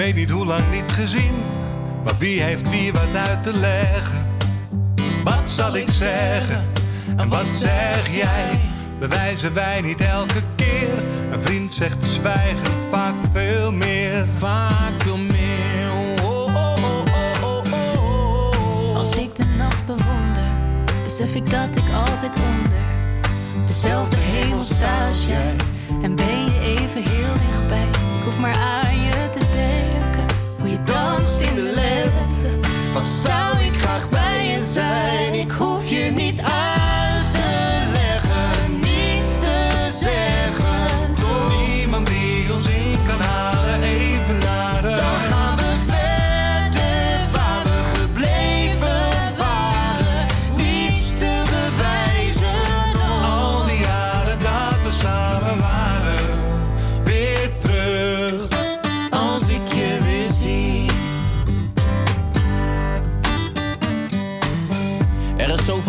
[SPEAKER 22] Weet niet hoe lang niet gezien, maar wie heeft wie wat uit te leggen? Wat zal ik zeggen en wat zeg jij? Bewijzen wij niet elke keer? Een vriend zegt zwijgen vaak veel meer.
[SPEAKER 8] Vaak veel meer. Oh, oh, oh, oh, oh, oh.
[SPEAKER 9] Als ik de nacht bewonder, besef ik dat ik altijd onder dezelfde hemel sta als jij. En ben je even heel dichtbij. Ik hoef maar aan je danst in de lente. Wat zou ik graag bij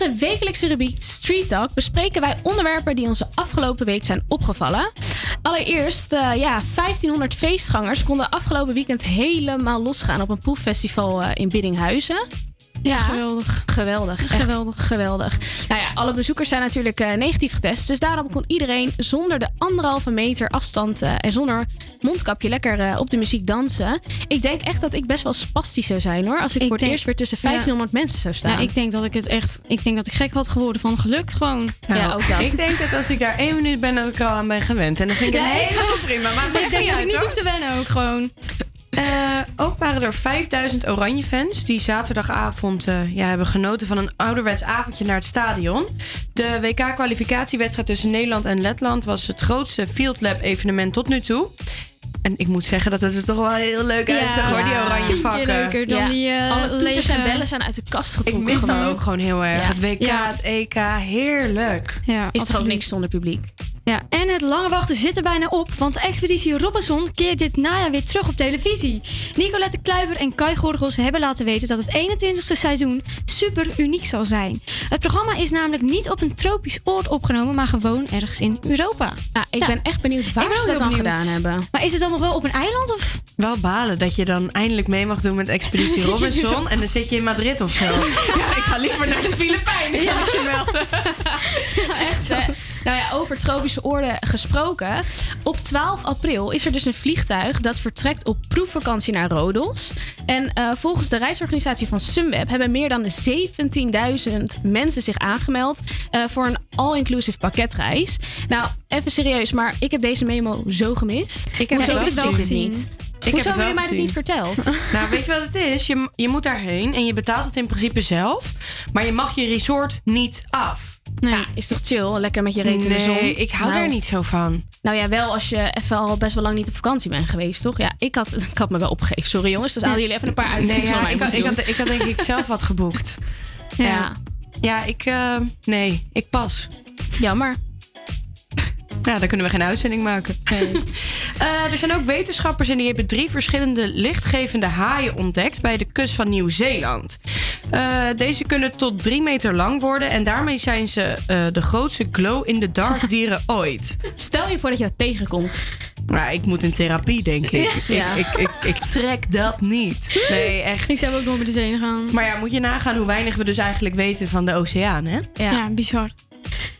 [SPEAKER 7] Onze wekelijkse rubriek Street Talk bespreken wij onderwerpen die onze afgelopen week zijn opgevallen. Allereerst, eh, ja, 1500 feestgangers konden afgelopen weekend helemaal losgaan op een proeffestival eh, in Biddinghuizen. Ja, geweldig. Geweldig. echt
[SPEAKER 4] Geweldig.
[SPEAKER 7] Geweldig. Nou ja, alle bezoekers zijn natuurlijk eh, negatief getest. Dus daarom kon iedereen zonder de anderhalve meter afstand eh, en zonder mondkapje lekker eh, op de muziek dansen. Ik denk echt dat ik best wel spastisch zou zijn hoor. Als ik,
[SPEAKER 4] Ik
[SPEAKER 7] voor het
[SPEAKER 4] denk-
[SPEAKER 7] eerst weer tussen
[SPEAKER 4] ja.
[SPEAKER 7] 1500 mensen zou staan.
[SPEAKER 4] Ja, ik denk dat ik het echt. Ik denk dat ik gek had geworden van geluk gewoon.
[SPEAKER 6] Nou, Ik denk dat als ik daar één minuut ben, dat ik er al aan ben gewend. En dan vind ik
[SPEAKER 4] Ja,
[SPEAKER 6] het helemaal prima. Maar
[SPEAKER 4] ik denk
[SPEAKER 6] niet
[SPEAKER 4] dat ik niet
[SPEAKER 6] hoor.
[SPEAKER 4] hoef te wennen ook gewoon.
[SPEAKER 6] Eh, ook waren er 5000 Oranje-fans die zaterdagavond eh, ja, hebben genoten van een ouderwets avondje naar het stadion. De WK-kwalificatiewedstrijd tussen Nederland en Letland was het grootste Field Lab-evenement tot nu toe. En ik moet zeggen dat het er toch wel heel leuk uitzag hoor, die oranje vakken.
[SPEAKER 4] leuker dan die, eh,
[SPEAKER 7] Alle toeters
[SPEAKER 4] lege-
[SPEAKER 7] en bellen zijn uit de kast
[SPEAKER 6] Ik
[SPEAKER 7] getrokken.
[SPEAKER 6] mis dat ook gewoon heel erg.
[SPEAKER 7] Ja.
[SPEAKER 6] Het WK,
[SPEAKER 4] Ja.
[SPEAKER 6] het EK, heerlijk.
[SPEAKER 4] Ja,
[SPEAKER 7] Is toch ook
[SPEAKER 4] absoluut.
[SPEAKER 7] niks zonder publiek?
[SPEAKER 4] Ja, en het lange wachten zit er bijna op, want Expeditie Robinson keert dit najaar weer terug op televisie. Nicolette Kluiver en Kai Gorgels hebben laten weten dat het 21ste seizoen super uniek zal zijn. Het programma is namelijk niet op een tropisch oord opgenomen, maar gewoon ergens in Europa.
[SPEAKER 7] Ja, ik ben echt benieuwd waar ze dat dan
[SPEAKER 4] benieuwd.
[SPEAKER 7] gedaan hebben.
[SPEAKER 4] Maar is het dan nog wel op een eiland of?
[SPEAKER 6] Wel balen dat je dan eindelijk mee mag doen met Expeditie Robinson. En dan zit je in Madrid of zo. Ja, ik ga liever naar de Filipijnen.
[SPEAKER 7] Ja.
[SPEAKER 6] kan ik je melden.
[SPEAKER 7] Echt, hè? Nou ja, over tropische oorden gesproken. Op 12 april is er dus een vliegtuig dat vertrekt op proefvakantie naar Rodos. En eh, volgens de reisorganisatie van Sunweb hebben meer dan 17.000 mensen zich aangemeld eh, voor een all-inclusive pakketreis. Nou, even serieus, maar ik heb deze memo zo gemist.
[SPEAKER 6] Ik heb
[SPEAKER 7] Hoezo
[SPEAKER 6] het
[SPEAKER 7] het
[SPEAKER 6] gezien.
[SPEAKER 7] niet?
[SPEAKER 6] Ik
[SPEAKER 7] Hoezo
[SPEAKER 6] heb het
[SPEAKER 7] heb
[SPEAKER 6] wel
[SPEAKER 7] je mij dat
[SPEAKER 6] gezien.
[SPEAKER 7] niet verteld?
[SPEAKER 6] Nou, weet je wat het is? Je, je moet daarheen en je betaalt het in principe zelf. Maar je mag je resort niet af.
[SPEAKER 7] Ja, is toch chill? Lekker met je reet in de zon.
[SPEAKER 6] Nee, ik hou
[SPEAKER 7] Nou,
[SPEAKER 6] daar niet zo van.
[SPEAKER 7] Nou ja, wel als je even al best wel lang niet op vakantie bent geweest, toch? Ja, ik had, ik had me wel opgegeven. Sorry jongens, dus hadden jullie even een paar
[SPEAKER 6] Nee,
[SPEAKER 7] uitzendingen
[SPEAKER 6] ja,
[SPEAKER 7] van mij
[SPEAKER 6] ik, had, ik had denk ik zelf wat geboekt.
[SPEAKER 7] Ja.
[SPEAKER 6] Ja, ik... eh, nee, ik pas.
[SPEAKER 7] Jammer.
[SPEAKER 6] Ja, dan kunnen we geen uitzending maken. Eh, er zijn ook wetenschappers en die hebben drie verschillende lichtgevende haaien ontdekt bij de kust van Nieuw-Zeeland. Eh, deze kunnen tot drie meter lang worden en daarmee zijn ze eh, de grootste glow-in-the-dark dieren ooit.
[SPEAKER 7] Stel je voor dat je dat tegenkomt.
[SPEAKER 6] Maar ik moet in therapie, denk ik.
[SPEAKER 4] Ja.
[SPEAKER 6] Ik, ik, ik, ik trek dat niet. Nee, echt.
[SPEAKER 4] Ik zou ook door met de zee gaan.
[SPEAKER 6] Maar ja, moet je nagaan hoe weinig we dus eigenlijk weten van de oceaan, hè?
[SPEAKER 4] Ja. bizar.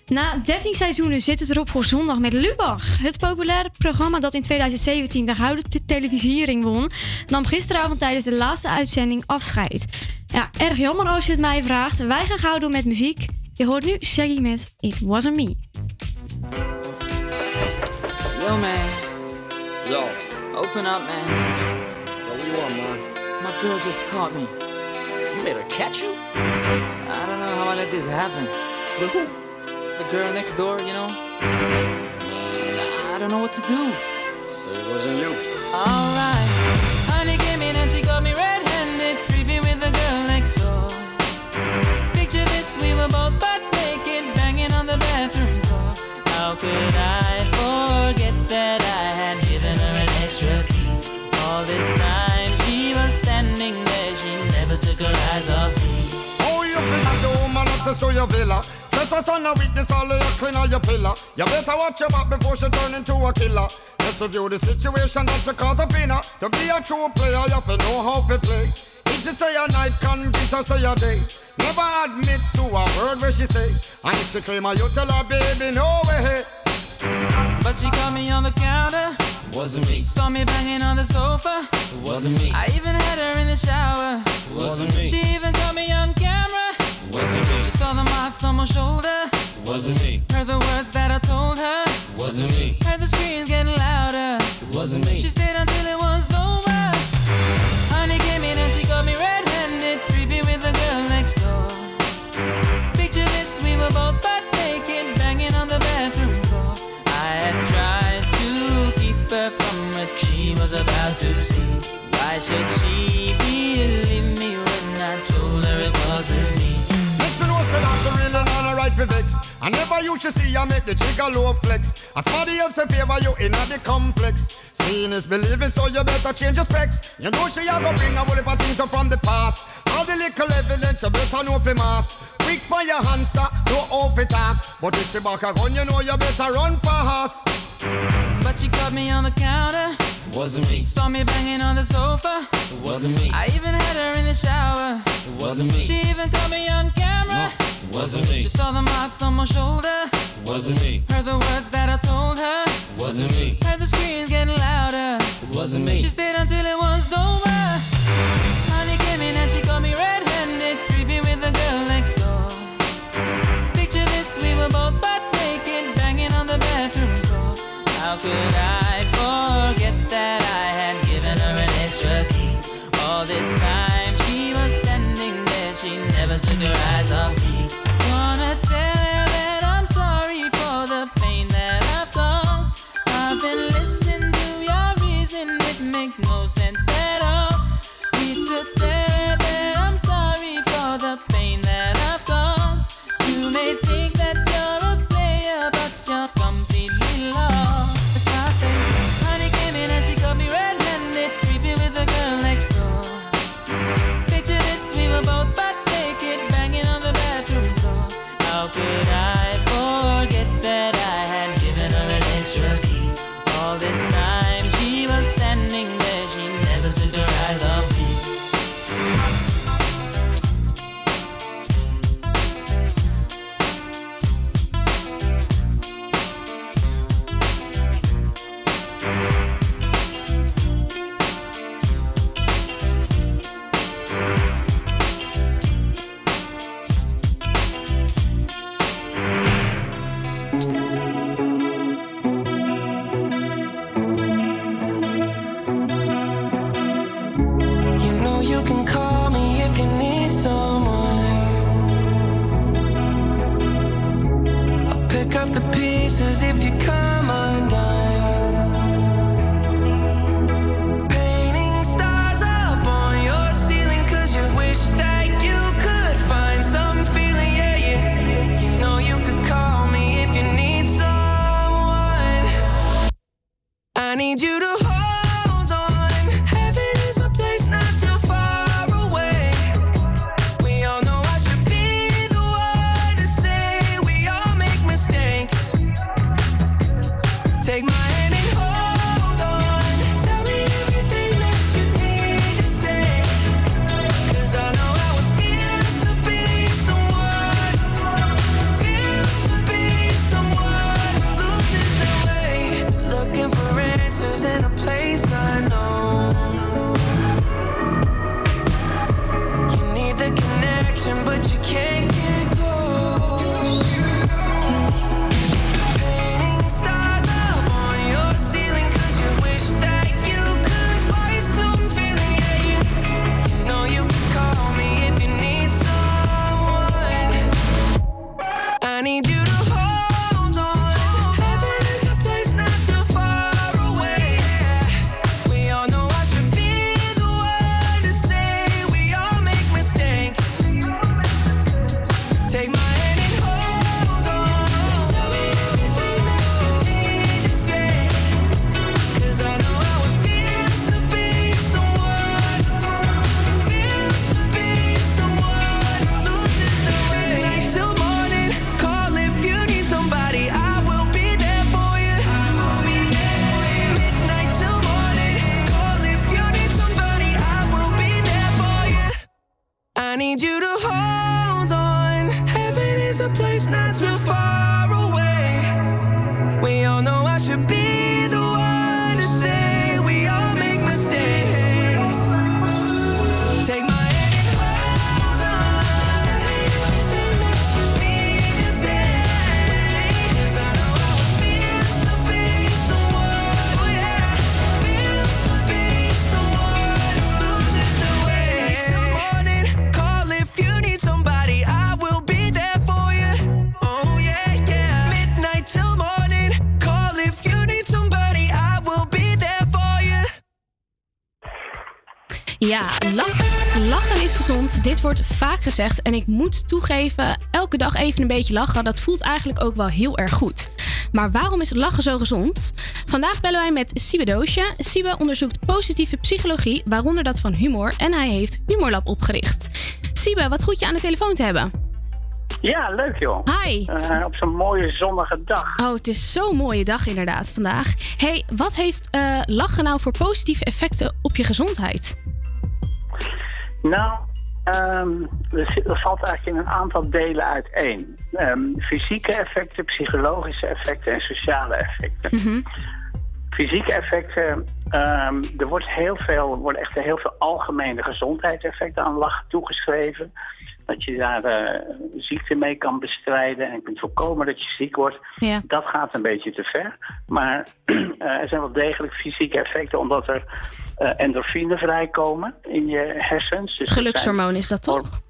[SPEAKER 4] Na 13 seizoenen zit het erop voor zondag met Lubach. Het populaire programma dat in 2017 de gouden te- televisiering won, nam gisteravond tijdens de laatste uitzending afscheid. Ja, erg jammer als je het mij vraagt. Wij gaan gauw door met muziek. Je hoort nu Shaggy met It Wasn't Me.
[SPEAKER 23] Yo, man. Yo. Open up, man.
[SPEAKER 24] Yo, what you want, man?
[SPEAKER 23] My girl just caught me.
[SPEAKER 24] You made her catch you?
[SPEAKER 23] I don't know how I let this happen.
[SPEAKER 24] But who?
[SPEAKER 23] The girl next door, you know? I don't know what to do.
[SPEAKER 24] So it wasn't you.
[SPEAKER 23] Alright.
[SPEAKER 25] Villa. Trespass on a weakness, all of your clean on your pillar. You better watch your back before she turn into a killer. Just review the situation that you caught up in her. To be a true player, you have to know how to play. If she say a night, convince her say a day. Never admit to a word where she say. And if she claim her, you tell her, baby, no way.
[SPEAKER 23] But she caught me on the counter.
[SPEAKER 24] Wasn't me.
[SPEAKER 23] Saw me banging on the sofa.
[SPEAKER 24] Wasn't me.
[SPEAKER 23] I even had her in the shower.
[SPEAKER 24] Wasn't me.
[SPEAKER 23] She even caught me on camera.
[SPEAKER 24] Wasn't me.
[SPEAKER 23] She saw the marks on my shoulder.
[SPEAKER 24] Wasn't me.
[SPEAKER 23] Heard the words that I told her.
[SPEAKER 24] Wasn't me.
[SPEAKER 23] Heard the screams getting louder.
[SPEAKER 24] Wasn't me.
[SPEAKER 23] She stayed until it was over. I never used to see
[SPEAKER 25] you make the jigger low flex. As somebody else in favor, you in the complex. Seeing is believing, so you better change your specs. You know she a go bring a whole heap of things up from the past. All the little evidence you better know for mass. Quick for your answer, no off it up. But if back a gun, you know you better run fast.
[SPEAKER 15] But she caught me on the counter.
[SPEAKER 23] Wasn't me.
[SPEAKER 15] Saw me banging on the sofa.
[SPEAKER 23] It wasn't me.
[SPEAKER 15] I even had her in the shower.
[SPEAKER 23] It wasn't me.
[SPEAKER 15] She even caught me on camera.
[SPEAKER 23] No, it wasn't me.
[SPEAKER 15] She saw the marks on my shoulder.
[SPEAKER 23] It wasn't me.
[SPEAKER 15] Heard the words that I told her.
[SPEAKER 23] It wasn't me.
[SPEAKER 15] Heard the screams getting louder.
[SPEAKER 23] It wasn't me.
[SPEAKER 15] She stayed until it was over. Yes, we were both butt naked, banging on the bathroom door. How could I?
[SPEAKER 7] gezond. Dit wordt vaak gezegd en ik moet toegeven, elke dag even een beetje lachen, dat voelt eigenlijk ook wel heel erg goed. Maar waarom is lachen zo gezond? Vandaag bellen wij met Sibe Doosje. Sibe onderzoekt positieve psychologie, waaronder dat van humor, en hij heeft Humorlab opgericht. Sibe, wat goed je aan de telefoon te hebben.
[SPEAKER 26] Ja, leuk joh.
[SPEAKER 7] Hi.
[SPEAKER 26] Eh, op zo'n mooie zonnige dag.
[SPEAKER 7] Oh, het is zo'n mooie dag inderdaad vandaag. hey, wat heeft eh, lachen nou voor positieve effecten op je gezondheid?
[SPEAKER 26] Nou, ehm, er, zit- er valt eigenlijk in een aantal delen uiteen. Ehm, fysieke effecten, psychologische effecten en sociale effecten. Fysieke effecten, ehm, er wordt heel veel, worden echt heel veel algemene gezondheidseffecten aan lachen toegeschreven. Dat je daar eh, ziekte mee kan bestrijden en kunt voorkomen dat je ziek wordt.
[SPEAKER 7] Ja.
[SPEAKER 26] Dat gaat een beetje te ver. Maar eh, er zijn wel degelijk fysieke effecten omdat er eh, endorfine vrijkomen in je hersens. Dus zijn-
[SPEAKER 7] Gelukshormoon is dat toch?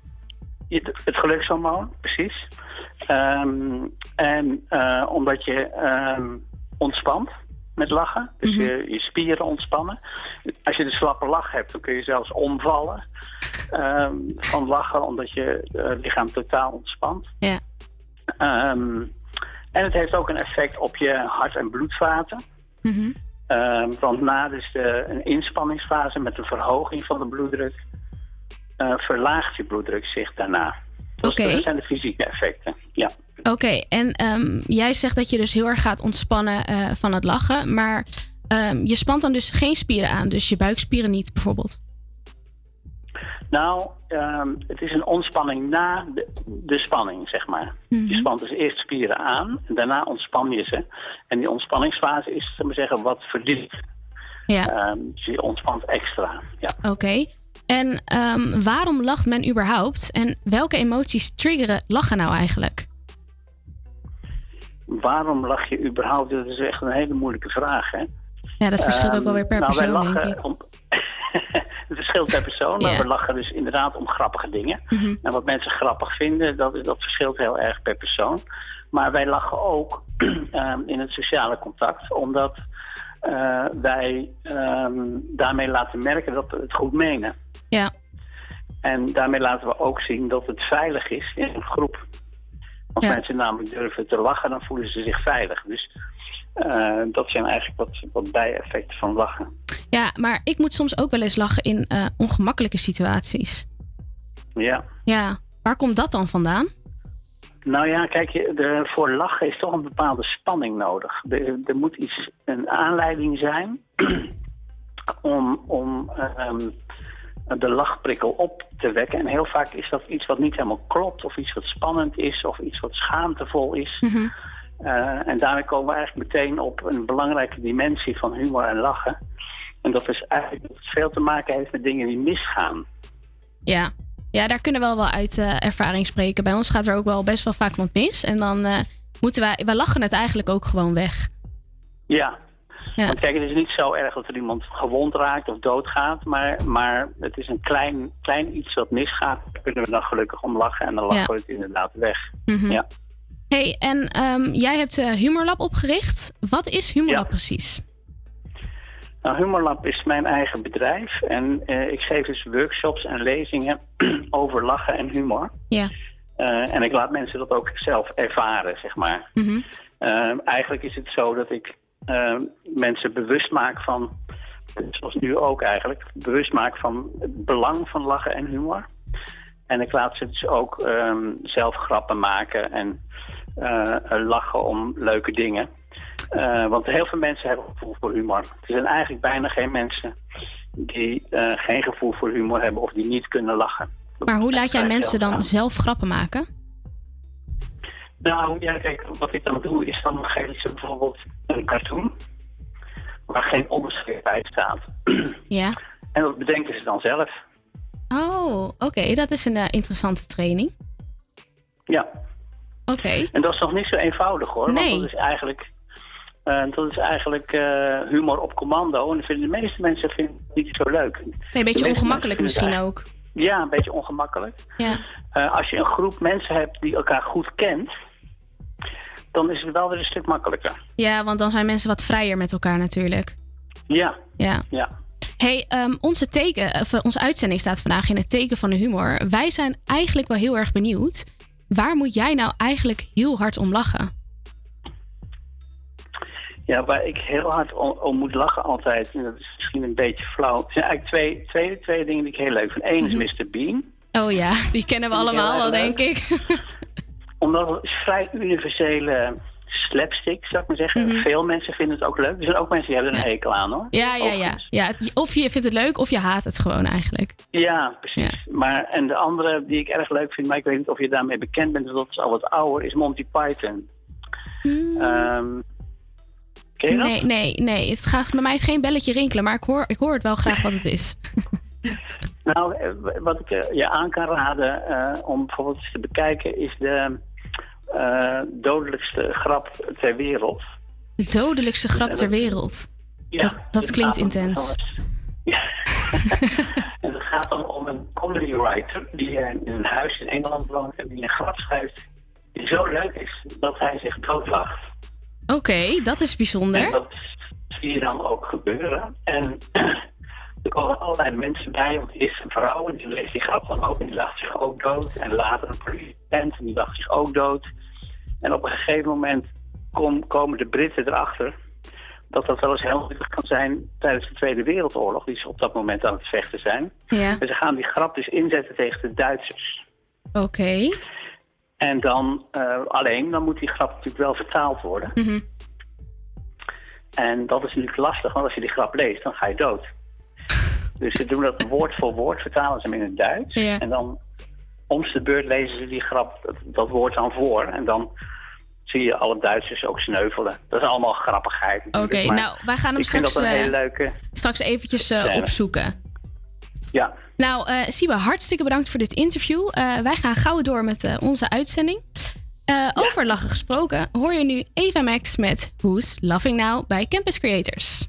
[SPEAKER 26] het, het gelukshormoon, precies. Ehm, en omdat je ehm, ontspant met lachen. Dus je, je spieren ontspannen. Als je de slappe lach hebt, dan kun je zelfs omvallen ehm, van lachen, omdat je eh, lichaam totaal ontspant.
[SPEAKER 7] Ja.
[SPEAKER 26] Ehm, en het heeft ook een effect op je hart- en bloedvaten.
[SPEAKER 7] Mhm.
[SPEAKER 26] Ehm, want na dus de, een inspanningsfase met een verhoging van de bloeddruk... eh, verlaagt je bloeddruk zich daarna. Dat, is-
[SPEAKER 7] Oké.
[SPEAKER 26] dat zijn de fysieke effecten, ja.
[SPEAKER 7] Oké, en ehm, jij zegt dat je dus heel erg gaat ontspannen eh, van het lachen. Maar je spant dan dus geen spieren aan. Dus je buikspieren niet bijvoorbeeld.
[SPEAKER 26] Nou, ehm, het is een ontspanning na de, de spanning, zeg maar.
[SPEAKER 7] Mhm.
[SPEAKER 26] Je spant dus eerst spieren aan en daarna ontspan je ze. En die ontspanningsfase is, zullen we zeggen, wat verdiept.
[SPEAKER 7] Ja.
[SPEAKER 26] Ehm, dus je ontspant extra, ja.
[SPEAKER 7] Oké. En ehm, waarom lacht men überhaupt? En welke emoties triggeren lachen nou eigenlijk?
[SPEAKER 26] Waarom lach je überhaupt? Dat is echt een hele moeilijke vraag, hè?
[SPEAKER 7] Ja, dat verschilt ook wel weer per
[SPEAKER 26] nou, wij
[SPEAKER 7] persoon,
[SPEAKER 26] lachen
[SPEAKER 7] denk ik.
[SPEAKER 26] Om... het verschilt per persoon, maar we lachen dus inderdaad om grappige dingen.
[SPEAKER 7] Mhm.
[SPEAKER 26] En wat mensen grappig vinden, dat, dat verschilt heel erg per persoon. Maar wij lachen ook ehm, in het sociale contact, omdat eh, wij ehm, daarmee laten merken dat we het goed menen.
[SPEAKER 7] Ja.
[SPEAKER 26] En daarmee laten we ook zien dat het veilig is in een groep. Als
[SPEAKER 7] Ja.
[SPEAKER 26] mensen namelijk durven te lachen, dan voelen ze zich veilig. Dus eh, dat zijn eigenlijk wat, wat bijeffecten van lachen.
[SPEAKER 7] Ja, maar ik moet soms ook wel eens lachen in eh, ongemakkelijke situaties.
[SPEAKER 26] Ja.
[SPEAKER 7] Ja, waar komt dat dan vandaan?
[SPEAKER 26] Nou ja, kijk, je, de, voor lachen is toch een bepaalde spanning nodig. Er, er moet iets, een aanleiding zijn om, om ehm, de lachprikkel op te wekken. En heel vaak is dat iets wat niet helemaal klopt, of iets wat spannend is, of iets wat schaamtevol is. Eh, en daarmee komen we eigenlijk meteen op een belangrijke dimensie van humor en lachen. En dat is eigenlijk dat het veel te maken heeft met dingen die misgaan.
[SPEAKER 7] Ja. ja, daar kunnen we wel wel uit eh, ervaring spreken. Bij ons gaat er ook wel best wel vaak wat mis. En dan eh, moeten wij, wij lachen het eigenlijk ook gewoon weg.
[SPEAKER 26] Ja.
[SPEAKER 7] Ja.
[SPEAKER 26] Want kijk, het is niet zo erg dat er iemand gewond raakt of doodgaat, maar, maar het is een klein, klein iets wat misgaat. Daar kunnen we dan gelukkig om lachen en dan lachen
[SPEAKER 7] Ja.
[SPEAKER 26] we het inderdaad weg.
[SPEAKER 7] Mhm.
[SPEAKER 26] Ja.
[SPEAKER 7] hey, en ehm, jij hebt eh, Humorlab opgericht. Wat is Humorlab precies?
[SPEAKER 26] Nou, Humorlab is mijn eigen bedrijf en eh, ik geef dus workshops en lezingen over lachen en humor.
[SPEAKER 7] Ja.
[SPEAKER 26] Eh, en ik laat mensen dat ook zelf ervaren, zeg maar. Ehm, eigenlijk is het zo dat ik ehm, mensen bewust maak van, zoals nu ook eigenlijk, bewust maak van het belang van lachen en humor. En ik laat ze dus ook ehm, zelf grappen maken en eh, lachen om leuke dingen. Eh, want heel veel mensen hebben gevoel voor humor. Er zijn eigenlijk bijna geen mensen die eh, geen gevoel voor humor hebben of die niet kunnen lachen.
[SPEAKER 7] Maar hoe laat jij mensen dan zelf grappen maken?
[SPEAKER 26] Nou, ja, kijk, wat ik dan doe is dan geef ik ze bijvoorbeeld een cartoon waar geen onderschrift bij staat.
[SPEAKER 7] Ja.
[SPEAKER 26] En dat bedenken ze dan zelf.
[SPEAKER 7] Oh, oké. Dat is een eh, interessante training.
[SPEAKER 26] Ja.
[SPEAKER 7] Oké.
[SPEAKER 26] En dat is nog niet zo eenvoudig hoor.
[SPEAKER 7] Nee.
[SPEAKER 26] Want dat is eigenlijk, eh, dat is eigenlijk eh, humor op commando. En dat vinden de meeste mensen vinden het niet zo leuk.
[SPEAKER 7] Nee, een beetje ongemakkelijk misschien ook.
[SPEAKER 26] Ja, een beetje ongemakkelijk.
[SPEAKER 7] Ja.
[SPEAKER 26] Eh, als je een groep mensen hebt die elkaar goed kent, dan is het wel weer een stuk makkelijker.
[SPEAKER 7] ja, want dan zijn mensen wat vrijer met elkaar natuurlijk.
[SPEAKER 26] Ja.
[SPEAKER 7] Ja.
[SPEAKER 26] Ja.
[SPEAKER 7] Hey, ehm, onze, teken, of, onze uitzending staat vandaag in het teken van de humor. Wij zijn eigenlijk wel heel erg benieuwd. Waar moet jij nou eigenlijk heel hard om lachen?
[SPEAKER 26] Ja, waar ik heel hard om, om moet lachen altijd, en dat is misschien een beetje flauw. Er zijn eigenlijk twee, twee, twee dingen die ik heel leuk vind. Eén is Mr. Bean.
[SPEAKER 7] Oh ja, die kennen we allemaal wel, denk ik.
[SPEAKER 26] Omdat het is vrij universele slapstick, zou ik maar zeggen.
[SPEAKER 7] Mhm.
[SPEAKER 26] Veel mensen vinden het ook leuk. Er zijn ook mensen die hebben er een hekel aan, hoor.
[SPEAKER 7] Ja, ja, ja. ja. Of je vindt het leuk of je haat het gewoon eigenlijk.
[SPEAKER 26] Ja, precies. Maar, en de andere die ik erg leuk vind, maar ik weet niet of je daarmee bekend bent, want dat is al wat ouder, is Monty Python. Ehm, ken je dat?
[SPEAKER 7] Nee, nee, nee. Het gaat bij mij geen belletje rinkelen, maar ik hoor, ik hoor het wel graag wat het is.
[SPEAKER 26] Nou, eh, wat ik eh, je aan kan raden eh, om bijvoorbeeld eens te bekijken, is de dodelijkste grap ter wereld.
[SPEAKER 7] De dodelijkste grap ter wereld.
[SPEAKER 26] Ja,
[SPEAKER 7] dat klinkt intens.
[SPEAKER 26] En het gaat dan om een comedy writer die in een huis in Engeland woont en die een grap schrijft die zo leuk is dat hij zich doodlacht.
[SPEAKER 7] Oké, dat is
[SPEAKER 26] En
[SPEAKER 7] bijzonder.
[SPEAKER 26] dat zie je dan ook gebeuren. En er komen allerlei mensen bij, want eerst een vrouw en die leest die grap dan ook en die lacht zich ook dood. En later een politieagent en die lacht zich ook dood. En op een gegeven moment kom- komen de Britten erachter dat dat wel eens heel nuttig kan zijn tijdens de Tweede Wereldoorlog, die ze op dat moment aan het vechten zijn.
[SPEAKER 7] Ja.
[SPEAKER 26] En ze gaan die grap dus inzetten tegen de Duitsers.
[SPEAKER 7] Oké.
[SPEAKER 26] En dan, eh, alleen, dan moet die grap natuurlijk wel vertaald worden.
[SPEAKER 7] Mhm.
[SPEAKER 26] En dat is natuurlijk lastig, want als je die grap leest, dan ga je dood. Dus ze doen dat woord voor woord, vertalen ze hem in het Duits.
[SPEAKER 7] Ja.
[SPEAKER 26] En dan om de beurt lezen ze die grap, dat, dat woord dan voor. En dan zie je alle Duitsers ook sneuvelen. Dat is allemaal grappigheid.
[SPEAKER 7] Oké, nou, wij gaan hem straks,
[SPEAKER 26] dat een
[SPEAKER 7] eh,
[SPEAKER 26] hele leuke...
[SPEAKER 7] Straks eventjes eh, opzoeken.
[SPEAKER 26] Ja,
[SPEAKER 7] Nou, eh Siba, hartstikke bedankt voor dit interview. Eh, wij gaan gauw door met eh, onze uitzending. Eh, Over lachen gesproken hoor je nu Eva Max met Who's Laughing Now bij Campus Creators.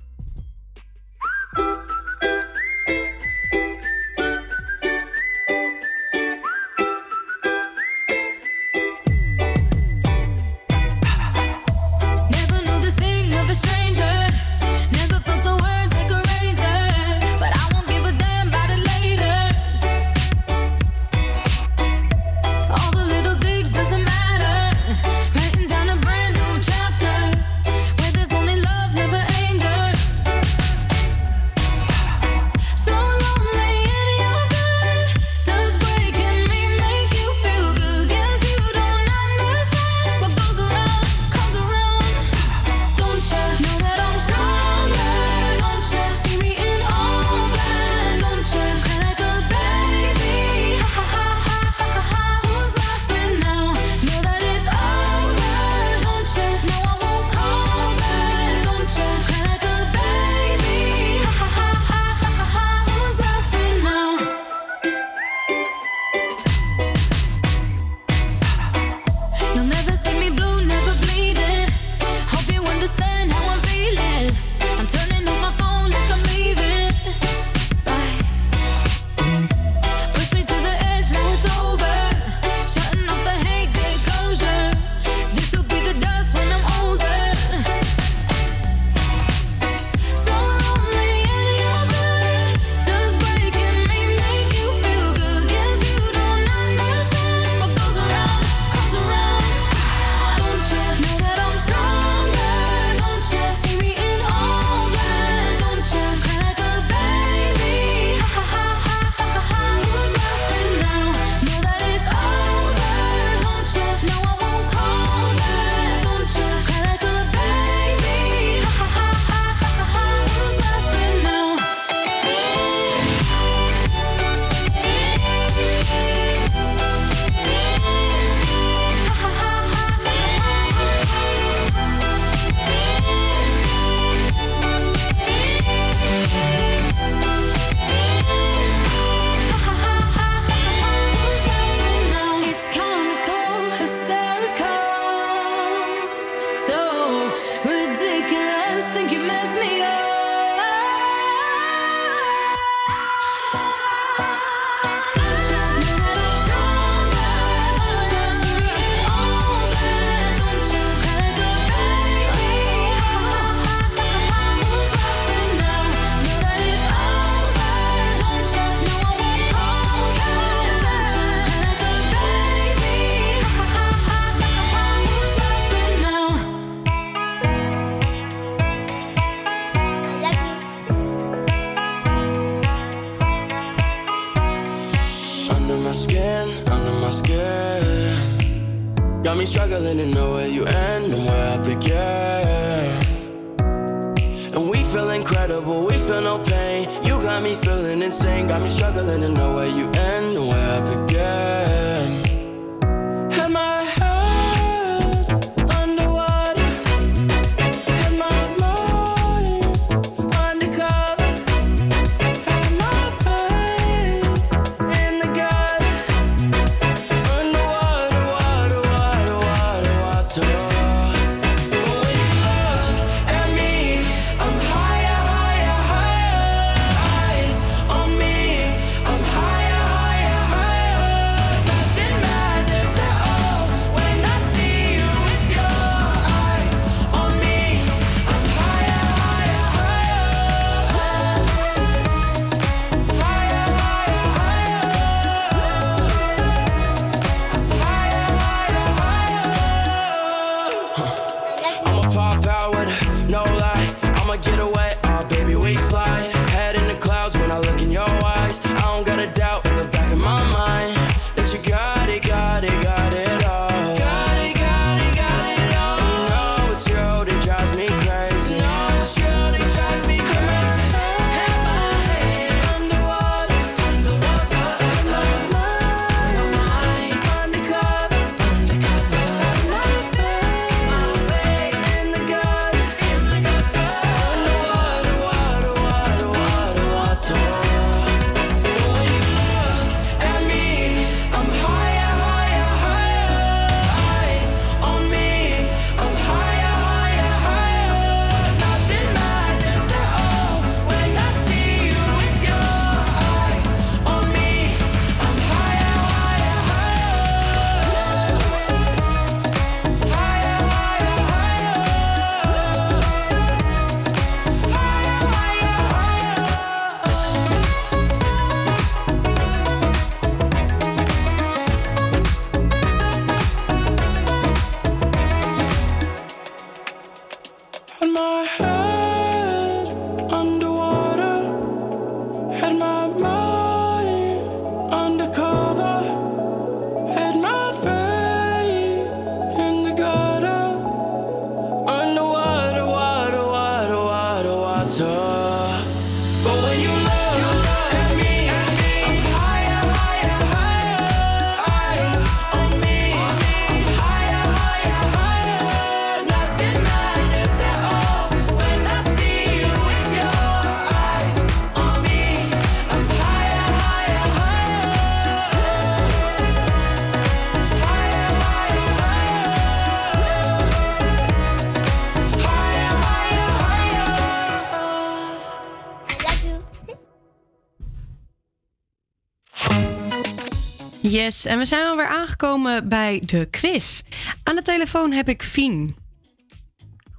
[SPEAKER 6] Yes, en we zijn alweer aangekomen bij de quiz. Aan de telefoon heb ik Fien.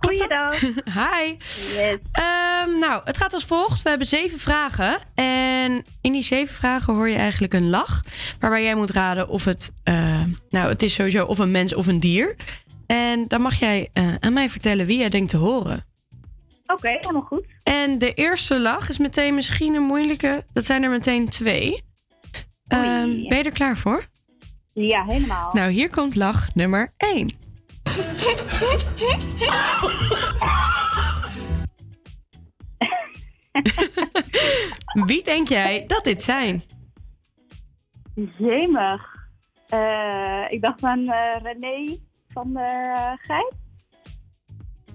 [SPEAKER 27] Goeiedag.
[SPEAKER 6] Hi. Ehm, nou, het gaat als volgt. We hebben zeven vragen. En in die zeven vragen hoor je eigenlijk een lach. Waarbij jij moet raden of het... eh, nou, het is sowieso of een mens of een dier. En dan mag jij eh, aan mij vertellen wie jij denkt te horen.
[SPEAKER 27] Oké, helemaal goed.
[SPEAKER 6] En de eerste lach is meteen misschien een moeilijke. Dat zijn er meteen twee. Ehm, ben je er klaar voor?
[SPEAKER 27] Ja, helemaal.
[SPEAKER 6] Nou, hier komt lach nummer 1. Wie denk jij dat dit zijn?
[SPEAKER 27] Jemig. Eh, ik dacht aan eh, René van de Geit.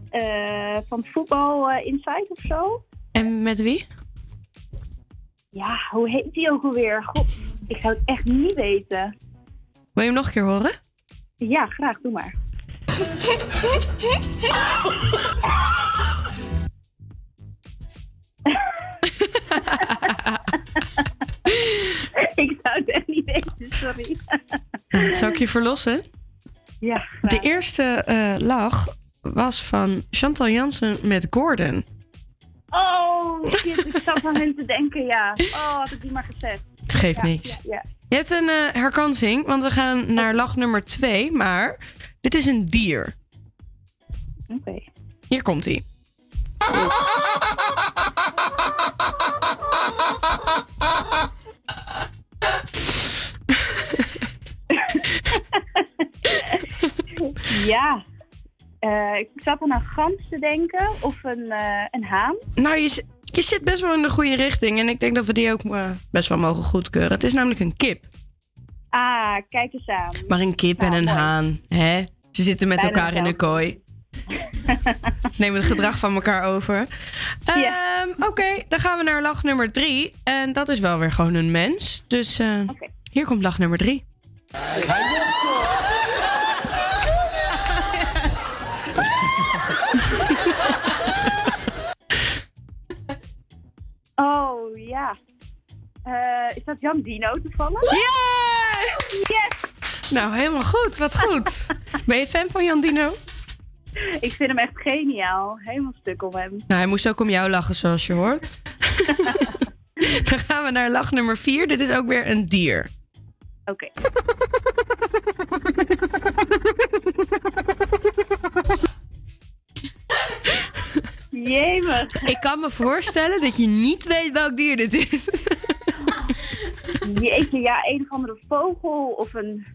[SPEAKER 27] Eh, van Voetbal Insight of zo.
[SPEAKER 6] En met wie?
[SPEAKER 27] Ja, hoe heet die ook alweer? God, ik zou het echt niet weten.
[SPEAKER 6] Wil je hem nog een keer horen?
[SPEAKER 27] Ja, graag. Doe maar. ik zou het echt niet weten, sorry.
[SPEAKER 6] Zal ik je verlossen?
[SPEAKER 27] Ja,
[SPEAKER 6] De eerste eh, lach was van Chantal Jansen met Gordon.
[SPEAKER 27] Oh, shit, ik zat aan hen te denken, ja. Oh, had ik die maar gezegd.
[SPEAKER 6] Geeft niks. Je hebt een eh, herkansing, want we gaan naar lach nummer 2, maar dit is een dier.
[SPEAKER 27] Oké.
[SPEAKER 6] Hier komt hij.
[SPEAKER 27] Ja. Eh, ik zat aan een gans te denken of een, eh, een haan.
[SPEAKER 6] Nou, je, je zit best wel in de goede richting. En ik denk dat we die ook eh, best wel mogen goedkeuren. Het is namelijk een kip.
[SPEAKER 27] Ah, kijk eens aan.
[SPEAKER 6] Maar een kip en
[SPEAKER 27] Nou,
[SPEAKER 6] een
[SPEAKER 27] mooi.
[SPEAKER 6] haan, hè? Ze zitten met
[SPEAKER 27] Bijna
[SPEAKER 6] elkaar in een kooi. Ze nemen het gedrag van elkaar over. Ehm, Oké, dan gaan we naar lach nummer drie. En dat is wel weer gewoon een mens. Dus eh, hier komt lach nummer drie.
[SPEAKER 27] Is dat Jan Dino toevallig?
[SPEAKER 6] Ja!
[SPEAKER 27] Yes!
[SPEAKER 6] Nou, helemaal goed. Wat goed. Ben je fan van Jan Dino?
[SPEAKER 27] Ik vind hem echt geniaal. Helemaal stuk om hem.
[SPEAKER 6] Nou, hij moest ook om jou lachen, zoals je hoort. dan gaan we naar lach nummer vier. Dit is ook weer een dier.
[SPEAKER 27] Oké. Jemig.
[SPEAKER 6] Ik kan me voorstellen dat je niet weet welk dier dit is.
[SPEAKER 27] Jeetje, ja, een of andere vogel of een,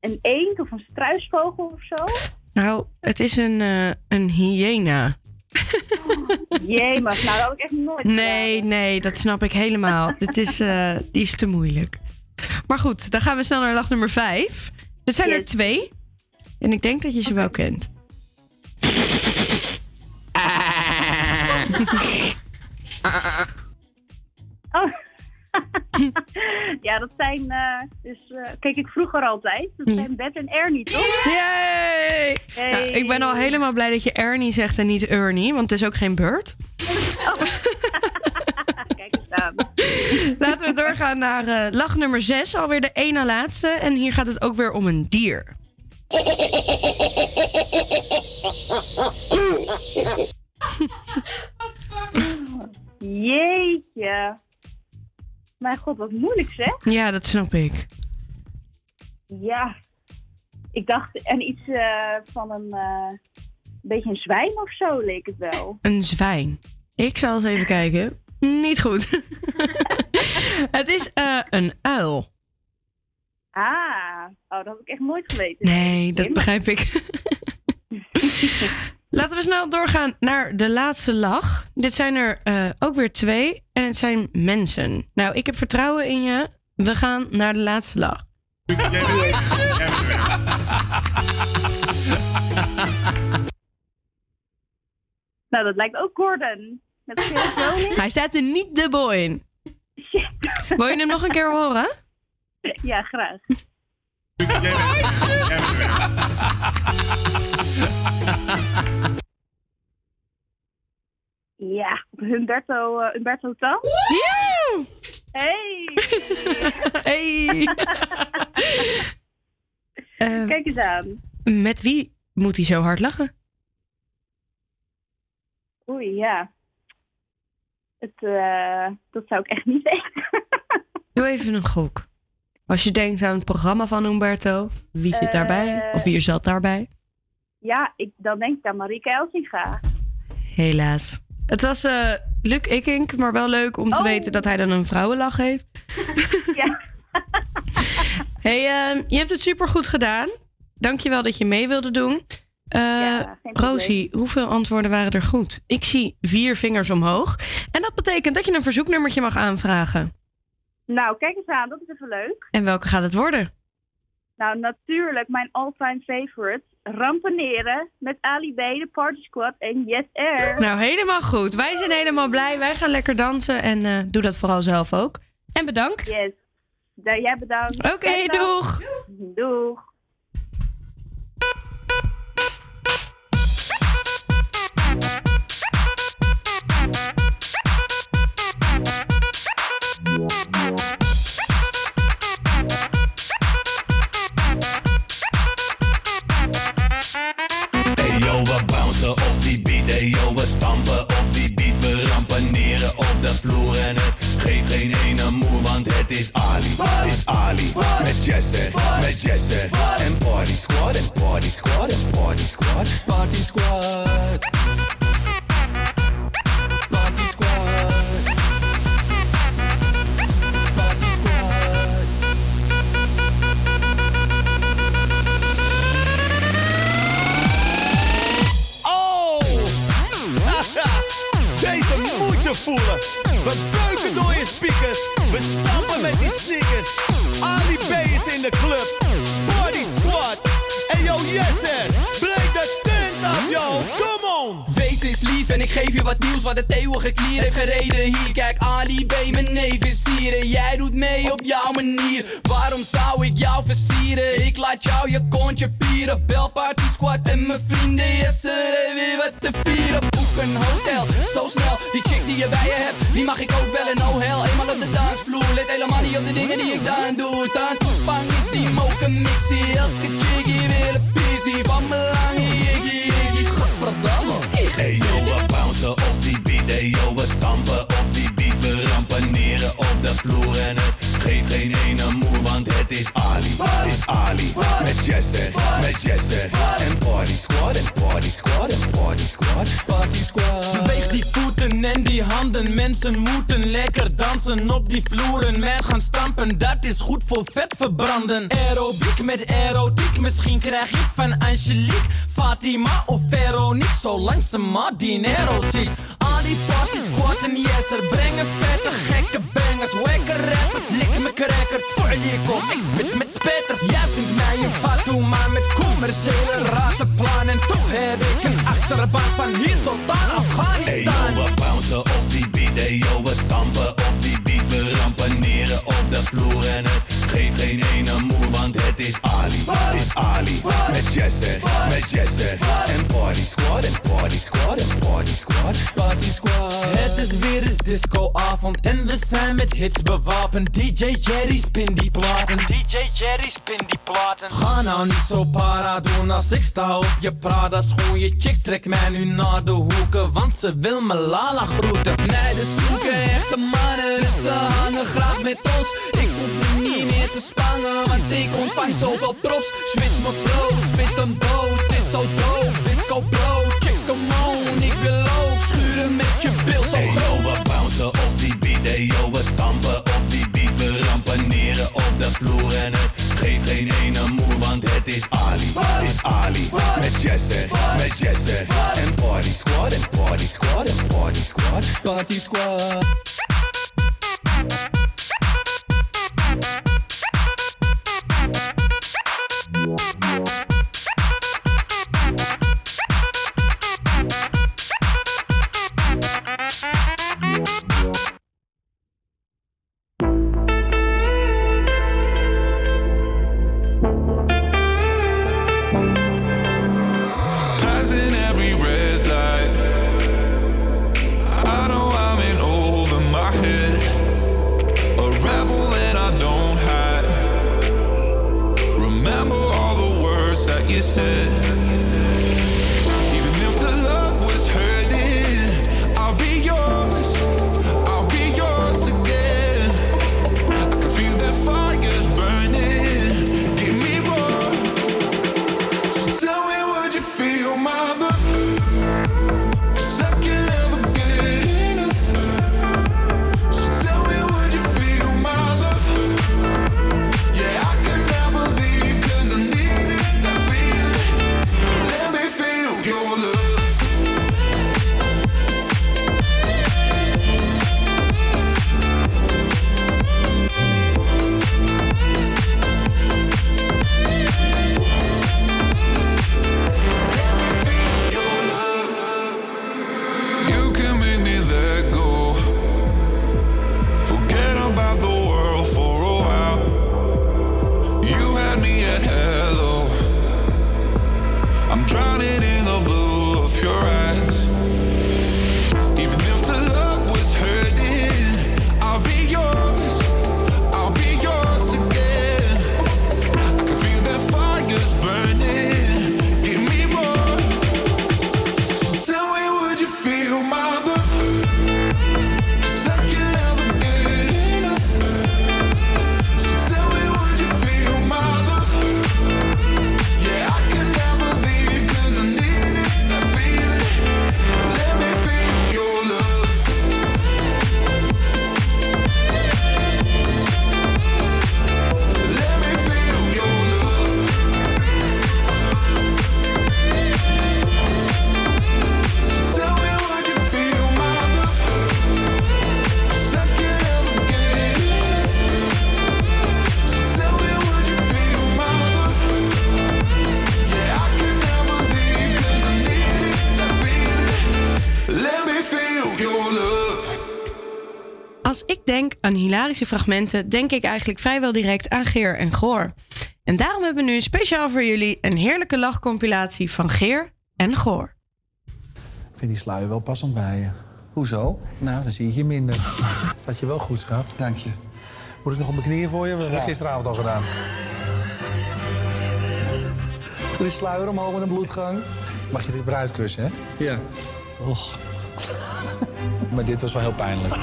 [SPEAKER 27] een eend of een struisvogel of zo.
[SPEAKER 6] Nou, het is een, eh, een hyena.
[SPEAKER 27] Jemig, nou dat had ik echt nooit
[SPEAKER 6] Nee, nee, dat snap ik helemaal. Dit is, eh, die is te moeilijk. Maar goed, dan gaan we snel naar lach nummer vijf. Dit zijn er twee. En ik denk dat je ze wel kent.
[SPEAKER 27] Oh. ja, dat zijn, eh, dus eh, keek ik vroeger altijd. Dat zijn Beth en Ernie, toch?
[SPEAKER 6] Yay! Nou, ik ben al helemaal blij dat je Ernie zegt en niet Ernie, want het is ook geen bird.
[SPEAKER 27] Kijk eens aan.
[SPEAKER 6] Laten we doorgaan naar eh, lach nummer 6, alweer de ene laatste. En hier gaat het ook weer om een dier.
[SPEAKER 27] Jeetje. Mijn god, wat moeilijk zeg.
[SPEAKER 6] Ja, dat snap ik.
[SPEAKER 27] Ja. Ik dacht, en iets eh, van een eh, beetje een zwijn of zo leek het wel.
[SPEAKER 6] Een zwijn. Ik zal eens even kijken. Niet goed. het is eh, een uil.
[SPEAKER 27] Ah, oh, dat had ik echt nooit geweten.
[SPEAKER 6] Nee, dat begrijp ik. Laten we snel doorgaan naar de laatste lach. Dit zijn er eh, ook weer twee. En het zijn mensen. Nou, ik heb vertrouwen in je. We gaan naar de laatste lach.
[SPEAKER 27] Nou, dat lijkt ook Gordon. Met.
[SPEAKER 6] Hij staat er niet dubbel in. Wil je hem nog een keer horen?
[SPEAKER 27] Ja, graag. Ja, Humberto, uh, Humberto Tan.
[SPEAKER 6] Ja!
[SPEAKER 27] Hey!
[SPEAKER 6] Hey! Eh,
[SPEAKER 27] Kijk eens aan.
[SPEAKER 6] met wie moet hij zo hard lachen?
[SPEAKER 27] Oei, ja. Het, eh, dat zou ik echt niet weten.
[SPEAKER 6] Doe even een gok. Als je denkt aan het programma van Humberto, wie zit daarbij?
[SPEAKER 27] Eh.
[SPEAKER 6] Of wie zat daarbij?
[SPEAKER 27] Ja, ik, dan denk ik aan Marike Elsinga.
[SPEAKER 6] Helaas. Het was eh Luc Ikink, maar wel leuk om te
[SPEAKER 27] Oh.
[SPEAKER 6] weten dat hij dan een vrouwenlach heeft.
[SPEAKER 27] Ja.
[SPEAKER 6] hey, ehm, je hebt het supergoed gedaan. Dankjewel dat je mee wilde doen.
[SPEAKER 27] Probleem.
[SPEAKER 6] Rosie, hoeveel antwoorden waren er goed? Ik zie vier vingers omhoog. En dat betekent dat je een verzoeknummertje mag aanvragen.
[SPEAKER 27] Nou, kijk eens aan. Dat is even leuk.
[SPEAKER 6] En welke gaat het worden?
[SPEAKER 27] Nou, natuurlijk mijn all-time favorite. Rampaneren met Ali B, de Party Squad en Yes Air.
[SPEAKER 6] Nou, helemaal goed. Wij zijn helemaal blij. Wij gaan lekker dansen. En eh, doe dat vooral zelf ook. En bedankt.
[SPEAKER 27] Yes. Jij bedankt.
[SPEAKER 6] Oké, doeg.
[SPEAKER 27] Doeg.
[SPEAKER 28] Je
[SPEAKER 29] bij je hebt, die mag ik ook wel
[SPEAKER 30] Mensen moeten lekker dansen op die vloeren. Met gaan stampen, dat is goed voor vet verbranden. Aerobiek met erotiek. Misschien krijg het van Angelique, Fatima of Veronique. Zolang ze maar dinero ziet. Al die party squad en yes, er brengen vette gekke bangers. Wekke rappers, lik me cracker. Kom, ik spit met spetters. Jij vindt mij een Fatuma met commerciële ratenplan. En toch heb ik een achterbaan van hier tot aan
[SPEAKER 31] Hey
[SPEAKER 30] Afghanistan. Discoavond en we zijn met hits bewapend. DJ Jerry spin die platen. DJ Jerry spin die platen. Ga nou niet zo para doen als ik sta op je Prada schoen. Je chick trekt mij nu naar de hoeken, want ze wil me lala groeten.
[SPEAKER 29] Meiden zoeken echte mannen, dus ze hangen graag met ons. Ik hoef me niet meer te spangen, want ik ontvang zoveel props. Switch mijn flow, spit een boot, is zo dope. Disco bro, chicks come on, ik wil je bil zo
[SPEAKER 31] Hey yo,
[SPEAKER 29] groot.
[SPEAKER 31] we bouncen op die beat, hey yo, we stampen op die beat, we rampaneren op de vloer. En het geeft geen ene moer, want het is Ali, is Ali, met Jesse, met Jesse, en Party Squad, en Party Squad, en Party Squad,
[SPEAKER 29] Party Squad.
[SPEAKER 6] Bye. Aan hilarische fragmenten, denk ik eigenlijk vrijwel direct aan Geer en Goor. En daarom hebben we nu speciaal voor jullie een heerlijke lachcompilatie van Geer en Goor.
[SPEAKER 32] Ik vind die sluier wel passend bij je. Hoezo? Nou, dan zie je je minder. Staat je wel goed, schat. Dank je. Moet ik nog op mijn knieën voor je? We hebben het gisteravond al gedaan. Doe die sluier omhoog met een bloedgang. Mag je dit weer uitkussen, hè? Ja. Och. maar dit was wel heel pijnlijk.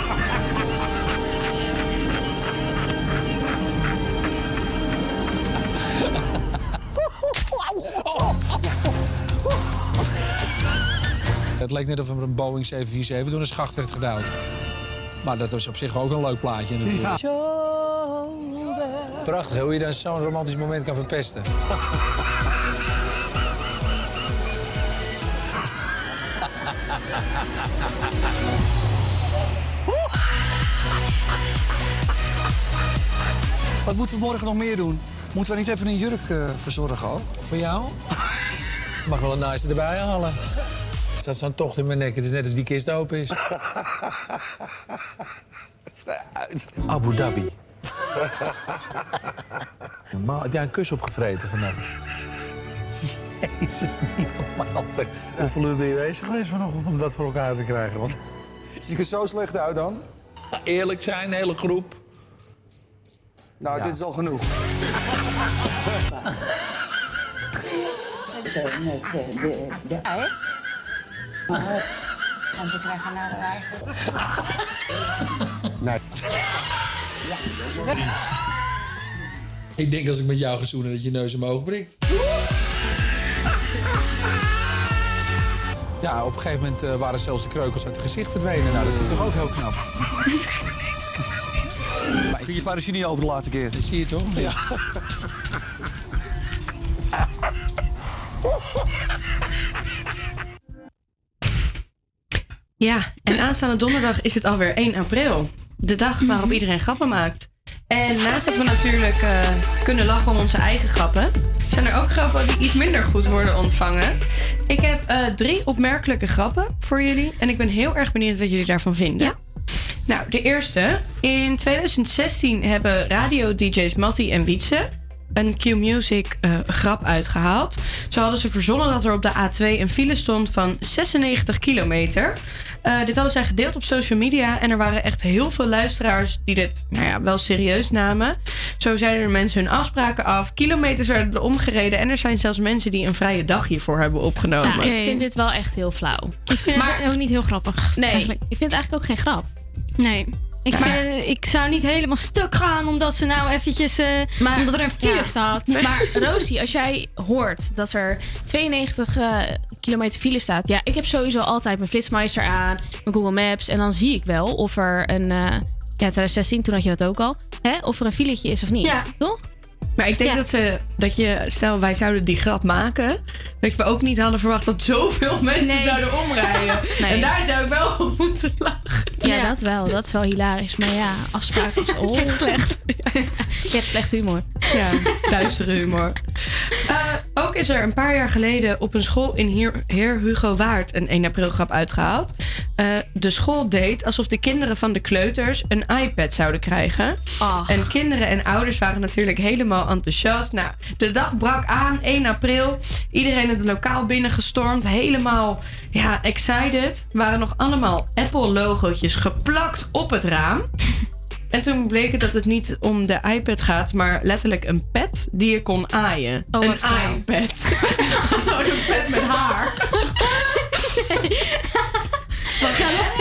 [SPEAKER 32] Het leek net of er een Boeing 747 door een schacht werd gedouwd. Maar dat was op zich ook een leuk plaatje natuurlijk. Prachtig hè, hoe je dan zo'n romantisch moment kan verpesten.
[SPEAKER 33] Wat moeten we morgen nog meer doen? Moeten we niet even een jurk eh, verzorgen ook?
[SPEAKER 32] Voor jou? Mag wel een nice erbij halen. Er zat zo'n tocht in mijn nek. Het is net als die kist open is. Abu Dhabi. Normaal heb jij een kus opgevreten vandaag. Jezus, niet normaal. Hoeveel uur ben je bezig geweest vanochtend om dat voor elkaar te krijgen? Want...
[SPEAKER 33] Zie ik er zo slecht uit dan?
[SPEAKER 32] Eerlijk zijn, hele groep.
[SPEAKER 33] Nou,
[SPEAKER 32] Ja.
[SPEAKER 33] dit is al genoeg.
[SPEAKER 34] Met de, met de, de, de Maar, want we krijgen naar de eigen.
[SPEAKER 32] Nee. Ik denk als ik met jou ga zoenen dat je neus in mijn oog prikt.
[SPEAKER 33] Ja, op een gegeven moment eh, waren zelfs de kreukels uit het gezicht verdwenen. Nou, dat vind ik toch ook heel knap. Maar ging je parachute niet open de laatste keer?
[SPEAKER 32] Dat zie je toch?
[SPEAKER 33] Ja.
[SPEAKER 6] Ja, en aanstaande donderdag is het alweer 1 april. De dag waarop iedereen grappen maakt. En naast dat we natuurlijk eh, kunnen lachen om onze eigen grappen, zijn er ook grappen die iets minder goed worden ontvangen. Ik heb eh, drie opmerkelijke grappen voor jullie en ik ben heel erg benieuwd wat jullie daarvan vinden. Nou, de eerste. In 2016 hebben radio-dj's Matti en Wietse een Q-Music eh, grap uitgehaald. Zo hadden ze verzonnen dat er op de A2 een file stond van 96 kilometer. Eh, dit hadden zij gedeeld op social media en er waren echt heel veel luisteraars die dit nou ja, wel serieus namen. Zo zeiden er mensen hun afspraken af, kilometers werden omgereden en er zijn zelfs mensen die een vrije dag hiervoor hebben opgenomen.
[SPEAKER 7] Ja, ik vind dit wel echt heel flauw.
[SPEAKER 4] Ik vind het ook niet heel grappig.
[SPEAKER 7] Nee,
[SPEAKER 4] eigenlijk.
[SPEAKER 7] ik vind het eigenlijk ook geen grap.
[SPEAKER 4] Nee. Ik, vind, ik zou niet helemaal stuk gaan omdat ze nou eventjes... eh, omdat er een file
[SPEAKER 7] Ja.
[SPEAKER 4] staat.
[SPEAKER 7] Maar Rosie, als jij hoort dat er 92 eh, kilometer file staat. Ja, ik heb sowieso altijd mijn flitsmeister aan, mijn Google Maps. En dan zie ik wel of er een... eh, ja, 2016, toen had je dat ook al. Hè? Of er een filetje is of niet.
[SPEAKER 6] Ja.
[SPEAKER 7] Toch?
[SPEAKER 6] Maar ik denk
[SPEAKER 7] Ja.
[SPEAKER 6] dat, ze, dat je, stel wij zouden die grap maken, dat we ook niet hadden verwacht dat zoveel mensen
[SPEAKER 7] Nee.
[SPEAKER 6] zouden omrijden.
[SPEAKER 7] Nee.
[SPEAKER 6] En daar zou ik wel op moeten lachen.
[SPEAKER 7] Ja, dat wel. Dat is wel hilarisch. Maar ja, afspraken is oh.
[SPEAKER 6] Echt slecht.
[SPEAKER 7] Je hebt slecht humor.
[SPEAKER 6] Ja, duistere humor. Eh, ook is er een paar jaar geleden op een school in Heer, Heer Hugo Waard een 1 april grap uitgehaald. Eh, de school deed alsof de kinderen van de kleuters een iPad zouden krijgen. En kinderen en ouders waren natuurlijk helemaal enthousiast. Nou, de dag brak aan, 1 april. Iedereen het lokaal binnengestormd. Helemaal ja, excited. Waren nog allemaal Apple-logootjes geplakt op het raam. En toen bleek het dat het niet om de iPad gaat, maar letterlijk een pet die je kon aaien.
[SPEAKER 7] Oh,
[SPEAKER 6] een
[SPEAKER 7] wat
[SPEAKER 6] iPad. Gewoon een pet met haar.
[SPEAKER 4] Maar ja,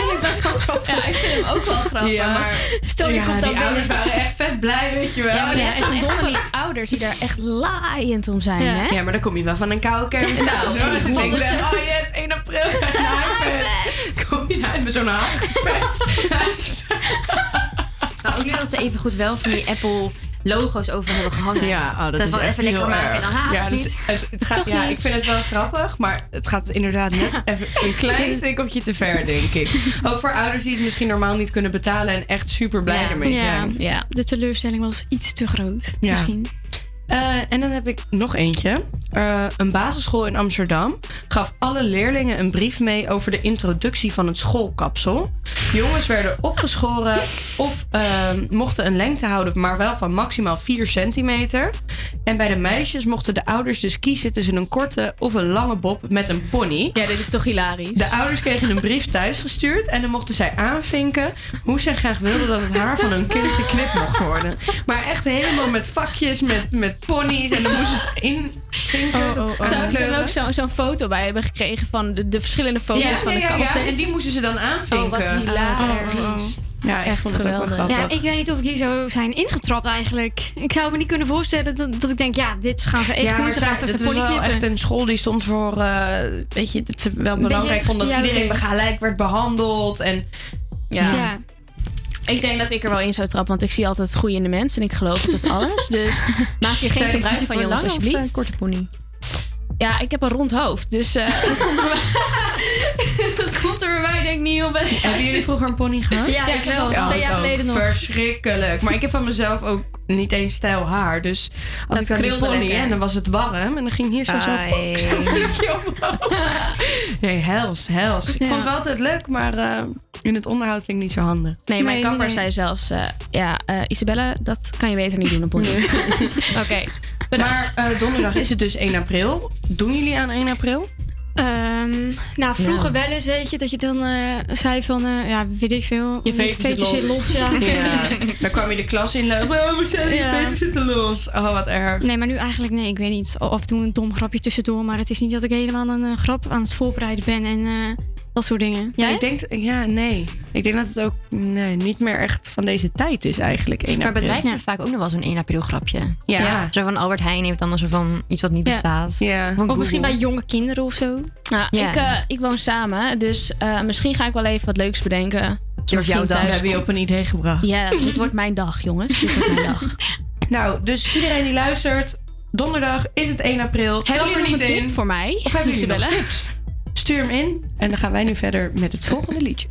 [SPEAKER 4] grappig.
[SPEAKER 7] Ja, ik vind hem ook wel grappig.
[SPEAKER 6] Ja, maar
[SPEAKER 4] Stel je
[SPEAKER 6] ja,
[SPEAKER 4] komt dan
[SPEAKER 6] die ouders waren echt vet blij, weet je wel.
[SPEAKER 7] Ja, maar je echt van die ouders die daar echt laaiend om zijn,
[SPEAKER 6] ja.
[SPEAKER 7] hè?
[SPEAKER 6] Ja, maar dan kom je wel van een koude kermis
[SPEAKER 7] Ja,
[SPEAKER 6] thuis. hoor. Dus denk je, oh yes, 1 april, ik. Kom je naar met zo'n harige pet.
[SPEAKER 35] Maar ook nu dat ze even goed wel van die Apple logo's over hebben gehangen.
[SPEAKER 6] Ja, oh, dat,
[SPEAKER 35] dat
[SPEAKER 6] is
[SPEAKER 35] wel
[SPEAKER 6] echt
[SPEAKER 35] even lekker
[SPEAKER 6] heel
[SPEAKER 35] maken en dan haat
[SPEAKER 6] ja,
[SPEAKER 35] het niet.
[SPEAKER 6] het, het gaat,
[SPEAKER 35] Toch
[SPEAKER 6] ja,
[SPEAKER 35] niet?
[SPEAKER 6] ik vind het wel grappig, maar het gaat inderdaad net even een klein stikkeltje te ver, denk ik. Ook voor ouders die het misschien normaal niet kunnen betalen en echt super blij ermee zijn.
[SPEAKER 4] Ja, de teleurstelling was iets te groot.
[SPEAKER 6] Ja.
[SPEAKER 4] Misschien.
[SPEAKER 6] Eh, en dan heb ik nog eentje. Eh, een basisschool in Amsterdam gaf alle leerlingen een brief mee over de introductie van het schoolkapsel. Jongens werden opgeschoren of eh, mochten een lengte houden, maar wel van maximaal 4 centimeter. En bij de meisjes mochten de ouders dus kiezen tussen een korte of een lange bob met een pony.
[SPEAKER 7] Ja, dit is toch hilarisch?
[SPEAKER 6] De ouders kregen een brief thuisgestuurd en dan mochten zij aanvinken hoe zij graag wilden dat het haar van hun kind geknipt mocht worden. Maar echt helemaal met vakjes, met, met ponies en dan moest het invinken.
[SPEAKER 7] Oh, oh, oh. Zou ze dan ook zo- zo'n foto bij hebben gekregen van de, de verschillende foto's
[SPEAKER 6] Ja,
[SPEAKER 7] van
[SPEAKER 6] ja,
[SPEAKER 7] de
[SPEAKER 6] ja, ja, en die moesten ze dan aanvinken.
[SPEAKER 7] Oh, wat hilarisch.
[SPEAKER 6] Oh. Ja, ik
[SPEAKER 7] Echt geweldig.
[SPEAKER 4] Ja, ik weet niet of ik hier zou zijn ingetrapt eigenlijk. Ik zou me niet kunnen voorstellen dat, dat ik denk, ja, dit gaan ze echt
[SPEAKER 6] ja,
[SPEAKER 4] doen. Ze gaan pony
[SPEAKER 6] wel
[SPEAKER 4] knippen.
[SPEAKER 6] echt een school die stond voor, eh, weet je, dat ze wel belangrijk vonden dat
[SPEAKER 4] ja,
[SPEAKER 6] iedereen gelijk werd behandeld. En
[SPEAKER 7] Ja.
[SPEAKER 4] Ja.
[SPEAKER 7] Ik denk dat ik er wel in zou trappen, want ik zie altijd het goede in de mens en ik geloof altijd alles. Dus maak hier geen
[SPEAKER 35] je
[SPEAKER 7] gebruik van,
[SPEAKER 35] voor
[SPEAKER 7] jongens,
[SPEAKER 35] of,
[SPEAKER 7] alsjeblieft.
[SPEAKER 35] eh, korte pony?
[SPEAKER 7] Ja, ik heb een rond hoofd, dus eh, dat, komt dat komt ik niet heel best
[SPEAKER 6] Hebben jullie vroeger een pony gehad?
[SPEAKER 4] Ja, ik wel.
[SPEAKER 6] Ja,
[SPEAKER 4] Twee jaar
[SPEAKER 6] ook.
[SPEAKER 4] geleden nog.
[SPEAKER 6] Verschrikkelijk. Maar ik heb van mezelf ook niet eens stijl haar. Dus als
[SPEAKER 7] Dat
[SPEAKER 6] ik
[SPEAKER 7] krulde
[SPEAKER 6] pony
[SPEAKER 7] lekker.
[SPEAKER 6] en dan was het warm en dan ging hier zo zo zo'n. Nee, hels, hels. Ik
[SPEAKER 7] Ja.
[SPEAKER 6] vond het wel altijd leuk, maar eh, in het onderhoud vind ik niet zo handig.
[SPEAKER 7] Nee, mijn
[SPEAKER 4] Nee,
[SPEAKER 7] kapper
[SPEAKER 4] nee,
[SPEAKER 7] zei zelfs... eh, ja, eh, Isabelle, dat kan je beter niet doen, een pony. Oké, bedankt.
[SPEAKER 6] Maar eh, donderdag is het dus 1 april. Doen jullie aan 1 april?
[SPEAKER 4] Ehm, nou, vroeger wel eens, weet je, dat je dan eh, zei van, eh, ja, weet ik veel.
[SPEAKER 7] Je veter zit los.
[SPEAKER 4] ja.
[SPEAKER 6] Ja. Dan kwam je de klas in lopen. Oh, we zijn
[SPEAKER 4] Ja.
[SPEAKER 6] die zitten los. Oh, wat erg.
[SPEAKER 4] Nee, maar nu eigenlijk nee, ik weet niet. Af en toe een dom grapje tussendoor, maar het is niet dat ik helemaal een eh, grap aan het voorbereiden ben en eh, dat soort dingen.
[SPEAKER 6] Ja,
[SPEAKER 4] Jij?
[SPEAKER 6] ik denk, ja, nee. Ik denk dat het ook nee, niet meer echt van deze tijd is eigenlijk. 1
[SPEAKER 35] Maar bedrijven hebben vaak ook nog wel zo'n 1 april grapje.
[SPEAKER 6] Ja.
[SPEAKER 35] Zo van Albert Heijn heeft dan zo van iets wat niet
[SPEAKER 4] Ja.
[SPEAKER 35] bestaat.
[SPEAKER 6] Ja.
[SPEAKER 4] Of misschien bij jonge kinderen of zo.
[SPEAKER 7] Nou,
[SPEAKER 35] Ja.
[SPEAKER 7] ik, eh, ik woon samen, dus eh, misschien ga ik wel even wat leuks bedenken. Mijn
[SPEAKER 35] jouw dag.
[SPEAKER 6] Hebben je op een idee gebracht.
[SPEAKER 7] Ja, dit wordt mijn dag, jongens. Dit wordt mijn dag.
[SPEAKER 6] Nou, dus iedereen die luistert, donderdag is het 1 april.
[SPEAKER 7] Hebben jullie
[SPEAKER 6] er
[SPEAKER 7] nog
[SPEAKER 6] niet
[SPEAKER 7] een
[SPEAKER 6] in.
[SPEAKER 7] tip voor mij?
[SPEAKER 6] Of hebben jullie nog
[SPEAKER 7] Isabelle?
[SPEAKER 6] tips? Stuur hem in en dan gaan wij nu verder met het volgende liedje.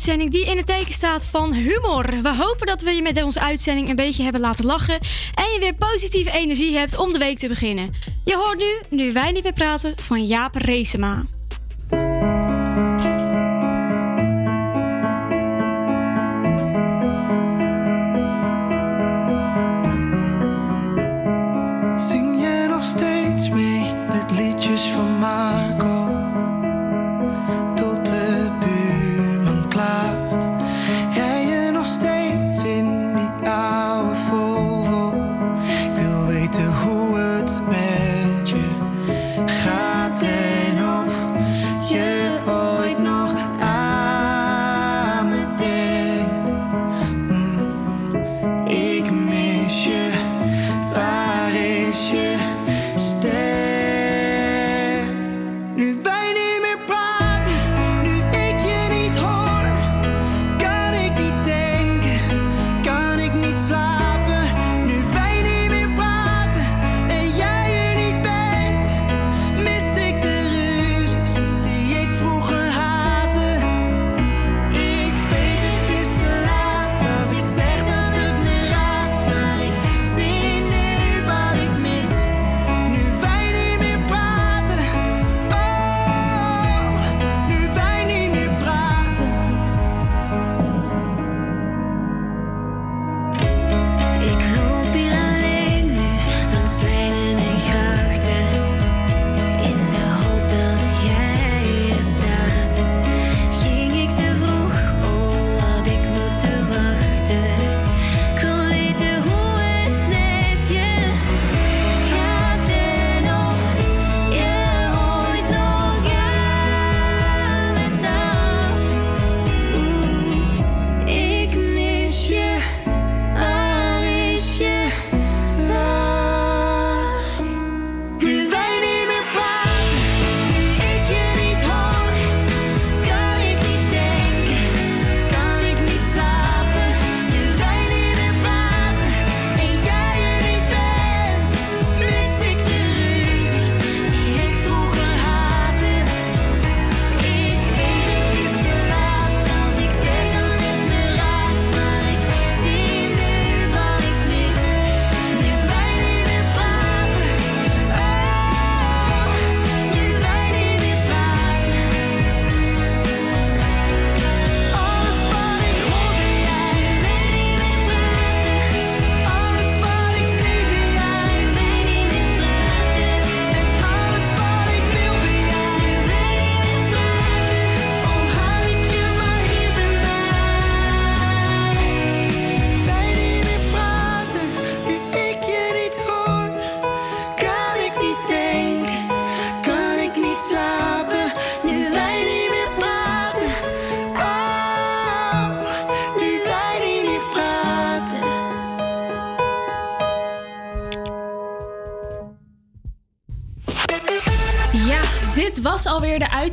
[SPEAKER 8] uitzending die in het teken staat van humor. We hopen dat we je met onze uitzending een beetje hebben laten lachen en je weer positieve energie hebt om de week te beginnen. Je hoort nu, nu wij niet meer praten, van Jaap Reesema.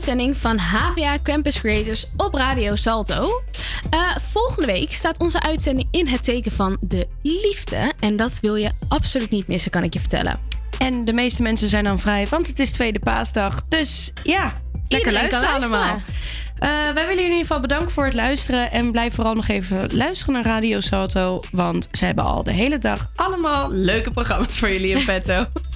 [SPEAKER 7] uitzending van HVA Campus Creators op Radio Salto. Eh, volgende week staat onze uitzending in het teken van de liefde. En dat wil je absoluut niet missen, kan ik je vertellen.
[SPEAKER 6] En de meeste mensen zijn dan vrij, want het is tweede paasdag. Dus ja, lekker luisteren, allemaal. Uh, wij willen jullie in ieder geval bedanken voor het luisteren. En blijf vooral nog even luisteren naar Radio Salto. Want ze hebben al de hele dag allemaal leuke programma's voor jullie in petto.